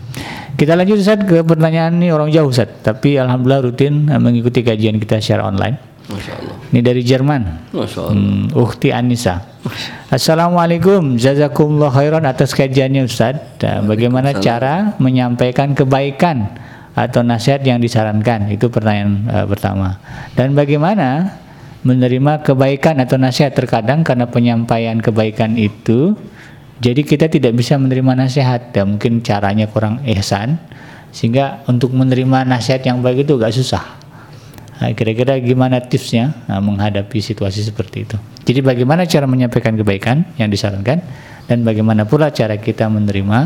Kita lanjut Ustaz ke pertanyaan ini orang jauh Ustaz, tapi alhamdulillah rutin eh, mengikuti kajian kita secara online. Masya Allah. Ini dari Jerman. Masya Allah. Hmm, Ukti Anissa. Assalamualaikum, jazakumullah khairan atas kajiannya Ustaz. Dan bagaimana cara menyampaikan kebaikan atau nasihat yang disarankan? Itu pertanyaan eh, pertama. Dan bagaimana menerima kebaikan atau nasihat terkadang karena penyampaian kebaikan itu jadi kita tidak bisa menerima nasihat dan mungkin caranya kurang ihsan sehingga untuk menerima nasihat yang baik itu agak susah. Nah, kira-kira gimana tipsnya nah, menghadapi situasi seperti itu? Jadi bagaimana cara menyampaikan kebaikan yang disarankan dan bagaimana pula cara kita menerima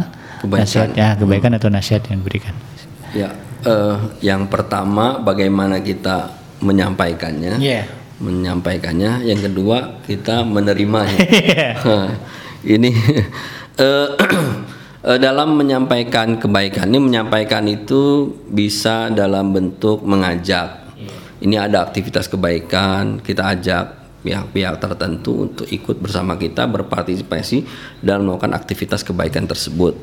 Kebaikan. nasihat ya, kebaikan atau nasihat yang diberikan? Ya, eh, yang pertama bagaimana kita menyampaikannya, Iya. menyampaikannya. Yang kedua kita menerimanya. Ini eh, eh, dalam menyampaikan kebaikan ini menyampaikan itu bisa dalam bentuk mengajak. Ini ada aktivitas kebaikan, kita ajak pihak-pihak tertentu untuk ikut bersama kita berpartisipasi dalam melakukan aktivitas kebaikan tersebut.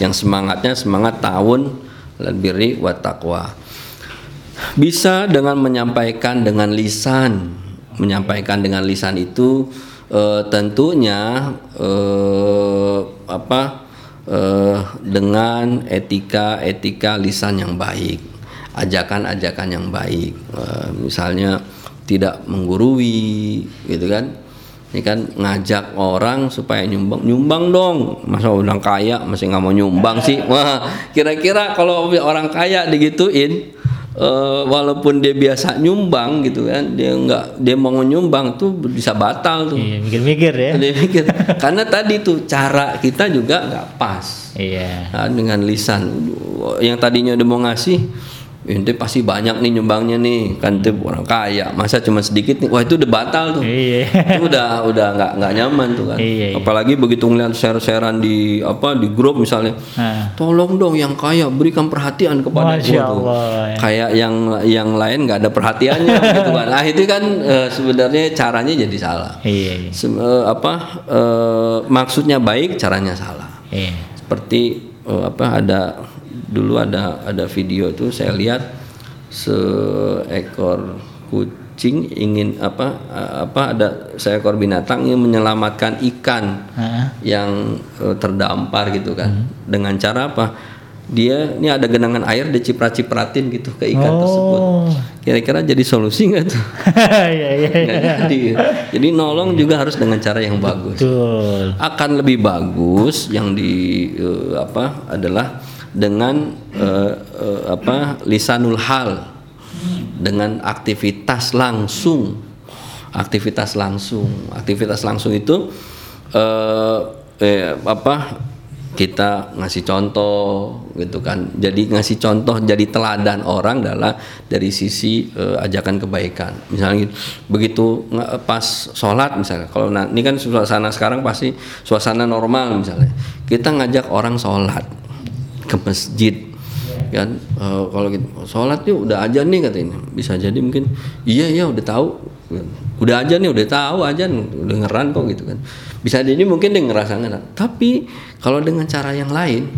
Yang semangatnya semangat tahun birri wa taqwa. Bisa dengan menyampaikan dengan lisan, menyampaikan dengan lisan itu eh, tentunya eh, apa eh, dengan etika-etika lisan yang baik, ajakan-ajakan yang baik, Eh, misalnya tidak menggurui, gitu kan? Ini kan ngajak orang supaya nyumbang, nyumbang dong. Masa orang kaya masih nggak mau nyumbang sih? Wah, kira-kira kalau orang kaya digituin, eh, walaupun dia biasa nyumbang gitu kan, dia nggak dia mau nyumbang tuh bisa batal tuh. Iya, mikir-mikir ya. Dia mikir, karena tadi tuh cara kita juga nggak pas Iya. Nah, dengan lisan yang tadinya udah mau ngasih ente pasti banyak nih nyumbangnya nih kan itu orang kaya masa cuma sedikit nih wah itu udah batal tuh Iya. itu udah udah nggak nggak nyaman tuh kan Iya, iya. apalagi begitu ngeliat share-sharean di apa di grup misalnya Nah. tolong dong yang kaya berikan perhatian kepada Masya gua tuh Allah, ya. kayak yang yang lain nggak ada perhatiannya gitu kan nah itu kan eh, sebenarnya caranya jadi salah Iya. iya. Sem- eh, apa eh, maksudnya baik caranya salah Iya. seperti eh, apa ada dulu ada ada video itu saya lihat seekor kucing ingin apa apa ada seekor binatang yang menyelamatkan ikan Heeh. yang eh, terdampar gitu kan dengan cara apa dia ini ada genangan air diciprat-cipratin gitu ke ikan tersebut Oh. kira-kira jadi solusi nggak tuh Iya, iya. Nggak jadi jadi nolong juga harus dengan cara yang bagus Betul. akan lebih bagus yang di eh, apa adalah dengan eh, eh, apa lisanul hal dengan aktivitas langsung. Aktivitas langsung. Aktivitas langsung itu eh, eh, apa kita ngasih contoh gitu kan. Jadi ngasih contoh jadi teladan orang adalah dari sisi eh, ajakan kebaikan. Misalnya gitu, begitu pas sholat misalnya. Kalau na- ini kan suasana sekarang pasti suasana normal misalnya. Kita ngajak orang sholat ke masjid kan? Eh, kalau gitu. Sholat yuk udah aja nih katanya. Bisa jadi mungkin. Iya iya udah tahu. Udah aja nih udah tahu aja. Udah ngeran kok gitu kan? Bisa jadi mungkin dia ngerasa ngeran tapi kalau dengan cara yang lain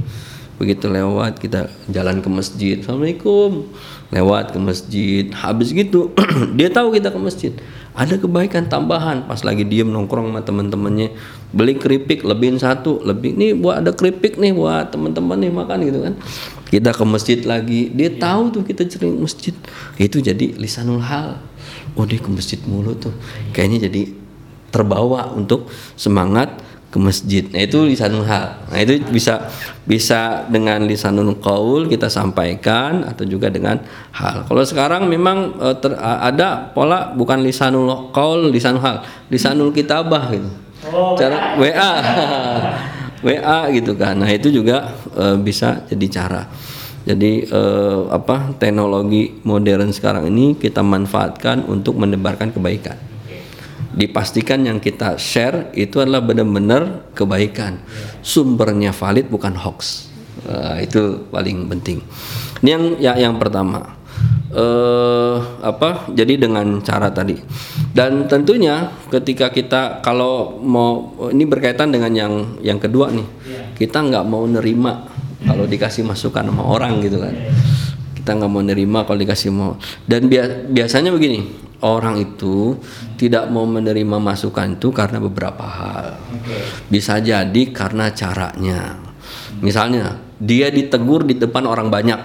begitu lewat kita jalan ke masjid assalamualaikum. Lewat ke masjid habis gitu dia tahu kita ke masjid ada kebaikan tambahan. Pas lagi diem nongkrong sama teman-temannya beli keripik lebihin satu lebih nih buat ada keripik nih buat teman-teman nih makan gitu kan. Kita ke masjid lagi dia tahu tuh kita sering masjid. Itu jadi lisanul hal. Oh dia ke masjid mulu tuh. Kayaknya jadi terbawa untuk semangat ke masjid. Nah, itu lisanul hal. Nah, itu bisa bisa dengan lisanul qaul kita sampaikan atau juga dengan hal. Kalau sekarang memang e, ter, ada pola bukan lisanul qaul, lisanul hal, lisanul kitabah gitu. Oh, cara WA. WA gitu kan. Nah, itu juga e, bisa jadi cara. Jadi e, apa teknologi modern sekarang ini kita manfaatkan untuk menebarkan kebaikan dipastikan yang kita share itu adalah benar-benar kebaikan. Sumbernya valid bukan hoax. Uh, itu paling penting. Ini yang yang, yang pertama. Uh, apa? Jadi dengan cara tadi. Dan tentunya ketika kita kalau mau ini berkaitan dengan yang yang kedua nih. Kita nggak mau nerima kalau dikasih masukan sama orang gitu kan kita nggak mau nerima kalau dikasih mau dan biasanya begini orang itu tidak mau menerima masukan itu karena beberapa hal bisa jadi karena caranya misalnya dia ditegur di depan orang banyak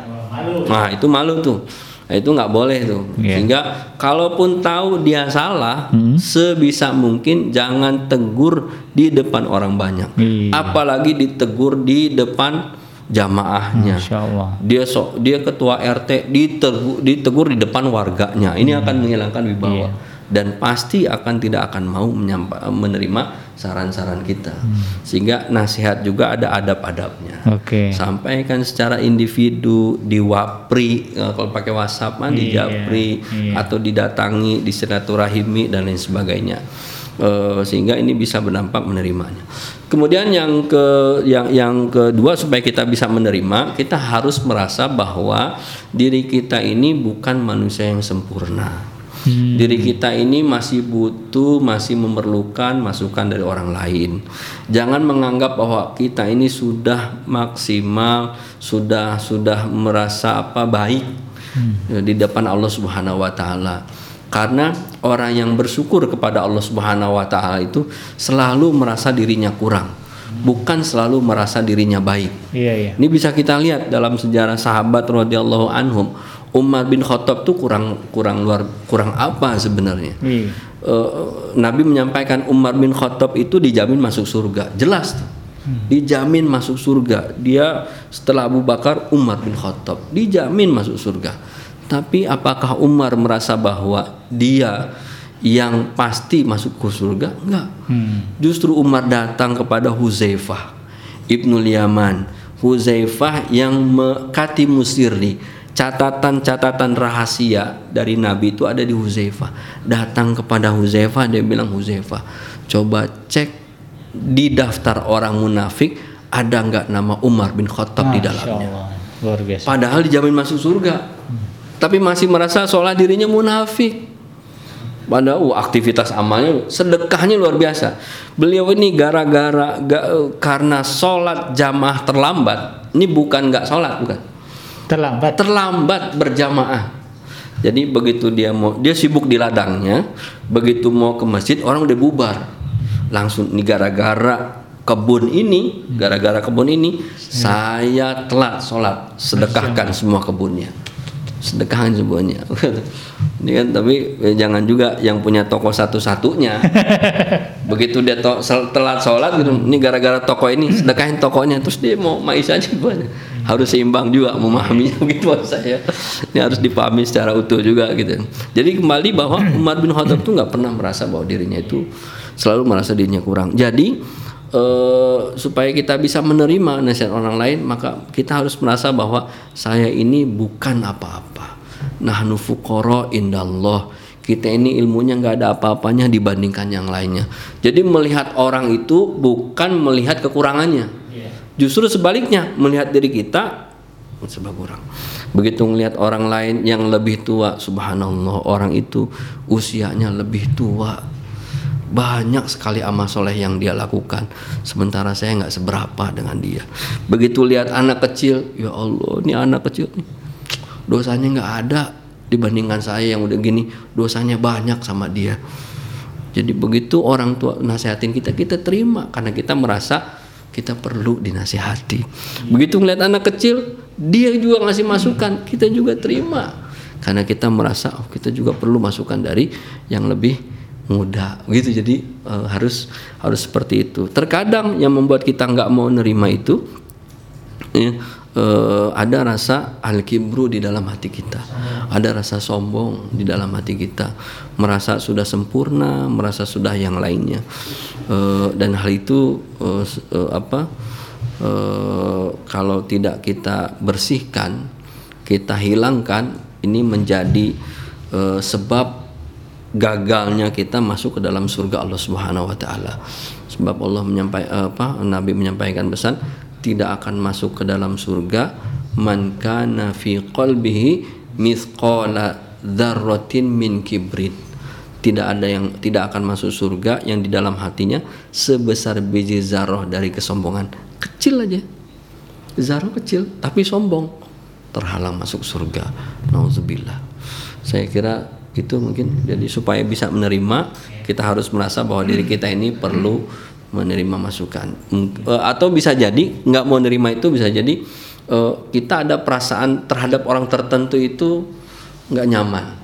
nah itu malu tuh Nah, itu nggak boleh tuh. Yeah. Sehingga kalaupun tahu dia salah, hmm. sebisa mungkin jangan tegur di depan orang banyak. Yeah. Apalagi ditegur di depan jamaahnya. Dia so, dia ketua RT ditegur, ditegur di depan warganya. Ini hmm. akan menghilangkan wibawa yeah. dan pasti akan tidak akan mau menerima saran-saran kita. Hmm. Sehingga nasihat juga ada adab-adabnya. Okay. Sampaikan secara individu di wapri e, kalau pakai WhatsApp mah di yeah, japri yeah. atau didatangi di silaturahimi dan lain sebagainya. Uh, sehingga ini bisa berdampak menerimanya. Kemudian yang ke yang yang kedua supaya kita bisa menerima, kita harus merasa bahwa diri kita ini bukan manusia yang sempurna. Hmm. Diri kita ini masih butuh, masih memerlukan masukan dari orang lain. Jangan menganggap bahwa kita ini sudah maksimal, sudah sudah merasa apa baik hmm. di depan Allah Subhanahu wa taala. Karena orang yang bersyukur kepada Allah Subhanahu wa taala itu selalu merasa dirinya kurang, bukan selalu merasa dirinya baik. Iya, iya. Ini bisa kita lihat dalam sejarah sahabat radhiyallahu anhum. Umar bin Khattab tuh kurang kurang luar kurang apa sebenarnya? Iya. Uh, Nabi menyampaikan Umar bin Khattab itu dijamin masuk surga. Jelas tuh. Hmm. Dijamin masuk surga. Dia setelah Abu Bakar Umar bin Khattab dijamin masuk surga tapi apakah Umar merasa bahwa dia yang pasti masuk ke surga? Enggak. Hmm. Justru Umar datang kepada Huzaifah Ibnu Yaman. Huzaifah yang mekati musirni. Catatan-catatan rahasia dari Nabi itu ada di Huzaifah. Datang kepada Huzaifah dia bilang Huzaifah, coba cek di daftar orang munafik ada nggak nama Umar bin Khattab di dalamnya. Luar biasa. Padahal dijamin masuk surga. Hmm tapi masih merasa seolah dirinya munafik. Padahal uh, aktivitas amalnya, sedekahnya luar biasa. Beliau ini gara-gara karena sholat jamaah terlambat. Ini bukan nggak sholat, bukan. Terlambat. Terlambat berjamaah. Jadi begitu dia mau, dia sibuk di ladangnya. Begitu mau ke masjid, orang udah bubar. Langsung ini gara-gara kebun ini, gara-gara kebun ini, saya telat sholat, sedekahkan semua kebunnya sedekahan semuanya. Ini kan tapi ya jangan juga yang punya toko satu-satunya. Begitu dia to, telat sholat gitu ini gara-gara toko ini sedekahin tokonya terus dia mau mais aja banyak harus seimbang juga memahaminya gitu saya. Ini harus dipahami secara utuh juga gitu. Jadi kembali bahwa Umar bin Khattab tuh nggak pernah merasa bahwa dirinya itu selalu merasa dirinya kurang. Jadi Uh, supaya kita bisa menerima nasihat orang lain maka kita harus merasa bahwa saya ini bukan apa-apa. Nahnu fuqara indallah. Kita ini ilmunya nggak ada apa-apanya dibandingkan yang lainnya. Jadi melihat orang itu bukan melihat kekurangannya. Iya. justru sebaliknya melihat diri kita sebab kurang begitu melihat orang lain yang lebih tua subhanallah orang itu usianya lebih tua banyak sekali amal soleh yang dia lakukan. Sementara saya nggak seberapa dengan dia. Begitu lihat anak kecil ya Allah ini anak kecil dosanya nggak ada dibandingkan saya yang udah gini. Dosanya banyak sama dia. Jadi begitu orang tua nasihatin kita kita terima. Karena kita merasa kita perlu dinasihati begitu ngeliat anak kecil dia juga ngasih masukan kita juga terima. Karena kita merasa oh kita juga perlu masukan dari yang lebih muda gitu. Jadi uh, harus harus seperti itu. Terkadang yang membuat kita nggak mau nerima itu ya, uh, ada rasa al kibru di dalam hati kita. Ada rasa sombong di dalam hati kita. Merasa sudah sempurna merasa sudah yang lainnya. Uh, dan hal itu uh, uh, apa uh, kalau tidak kita bersihkan kita hilangkan ini menjadi uh, sebab gagalnya kita masuk ke dalam surga Allah Subhanahu wa taala. Sebab Allah menyampaikan apa Nabi menyampaikan pesan tidak akan masuk ke dalam surga man kana fi qalbihi mithqala dzarratin min kibrit. Tidak ada yang tidak akan masuk surga yang di dalam hatinya sebesar biji zarah dari kesombongan. Kecil aja. Zarah kecil tapi sombong terhalang masuk surga. Nauzubillah. Saya kira itu mungkin jadi supaya bisa menerima kita harus merasa bahwa diri kita ini perlu menerima masukan eh, atau bisa jadi nggak mau menerima itu bisa jadi eh, kita ada perasaan terhadap orang tertentu itu nggak nyaman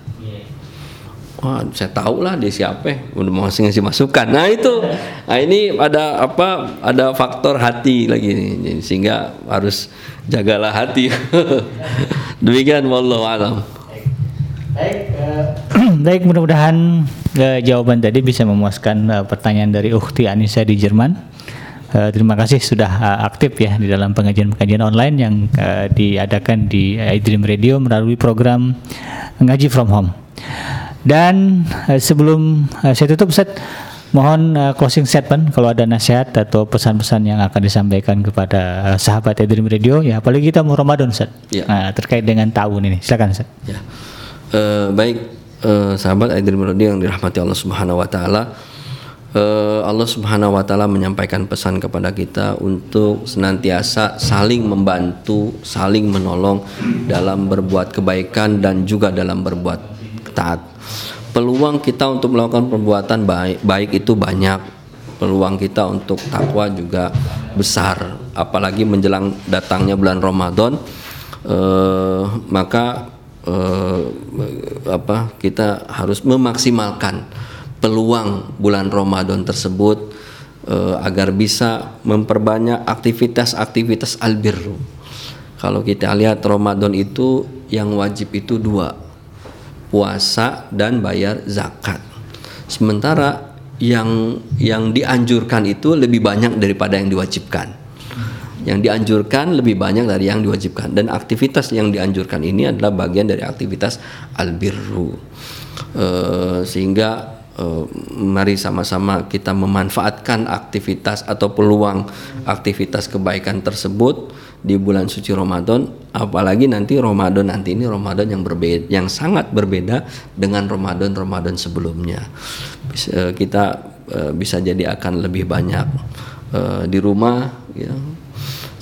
Wah, saya tahu lah dia siapa, udah mau ngasih masukan. Nah itu, nah ini ada apa? Ada faktor hati lagi nih, sehingga harus jagalah hati. Demikian, wallahu alam. Baik, uh, baik mudah-mudahan uh, jawaban tadi bisa memuaskan uh, pertanyaan dari Ukti Anissa di Jerman. Uh, terima kasih sudah uh, aktif ya di dalam pengajian-pengajian online yang uh, diadakan di iDream Radio melalui program ngaji from home. Dan uh, sebelum uh, saya tutup set mohon uh, closing statement kalau ada nasihat atau pesan-pesan yang akan disampaikan kepada uh, sahabat iDream Radio ya apalagi kita mau Ramadan set ya. uh, terkait dengan tahun ini silakan set. Ya. Uh, baik uh, sahabat Aidil Melodi yang dirahmati Allah Subhanahu wa taala. Uh, Allah Subhanahu wa taala menyampaikan pesan kepada kita untuk senantiasa saling membantu, saling menolong dalam berbuat kebaikan dan juga dalam berbuat taat. Peluang kita untuk melakukan perbuatan baik baik itu banyak. Peluang kita untuk takwa juga besar, apalagi menjelang datangnya bulan Ramadan. Uh, maka uh, apa kita harus memaksimalkan peluang bulan Ramadan tersebut uh, agar bisa memperbanyak aktivitas-aktivitas albirru. Kalau kita lihat Ramadan itu yang wajib itu dua, puasa dan bayar zakat. Sementara yang yang dianjurkan itu lebih banyak daripada yang diwajibkan yang dianjurkan lebih banyak dari yang diwajibkan. Dan aktivitas yang dianjurkan ini adalah bagian dari aktivitas albirru. E, sehingga e, mari sama-sama kita memanfaatkan aktivitas atau peluang aktivitas kebaikan tersebut di bulan suci Ramadan. Apalagi nanti Ramadan nanti ini Ramadan yang berbeda yang sangat berbeda dengan Ramadan Ramadan sebelumnya. Bisa, kita e, bisa jadi akan lebih banyak di rumah ya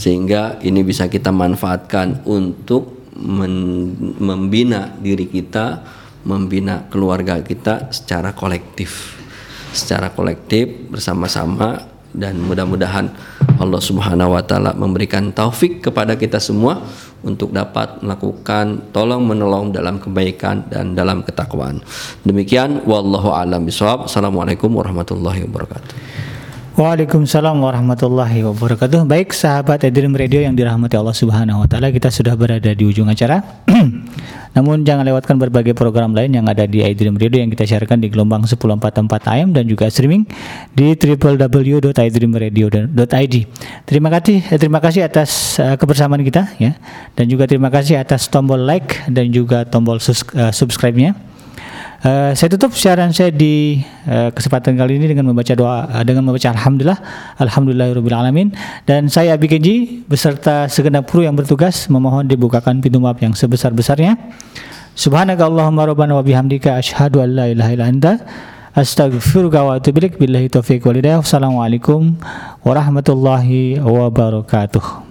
sehingga ini bisa kita manfaatkan untuk membina diri kita, membina keluarga kita secara kolektif, secara kolektif bersama-sama dan mudah-mudahan Allah Subhanahu wa taala memberikan taufik kepada kita semua untuk dapat melakukan tolong menolong dalam kebaikan dan dalam ketakwaan. Demikian wallahu alam bisawab. Assalamualaikum warahmatullahi wabarakatuh. Waalaikumsalam warahmatullahi wabarakatuh. Baik sahabat Edrim Radio yang dirahmati Allah Subhanahu wa taala, kita sudah berada di ujung acara. Namun jangan lewatkan berbagai program lain yang ada di iDream Radio yang kita siarkan di gelombang 1044 AM dan juga streaming di www.idreamradio.id. Terima kasih eh, terima kasih atas uh, kebersamaan kita ya dan juga terima kasih atas tombol like dan juga tombol uh, subscribe-nya. Uh, saya tutup siaran saya di uh, kesempatan kali ini dengan membaca doa uh, dengan membaca alhamdulillah alhamdulillahirabbil alamin dan saya Abi Kenji beserta segenap kru yang bertugas memohon dibukakan pintu maaf yang sebesar-besarnya. Subhanaka Allahumma rabbana wa bihamdika asyhadu an la ilaha illa anta Astaghfiruka wa atubu ilaik. Billahi taufiq wal hidayah. Wassalamualaikum warahmatullahi wabarakatuh.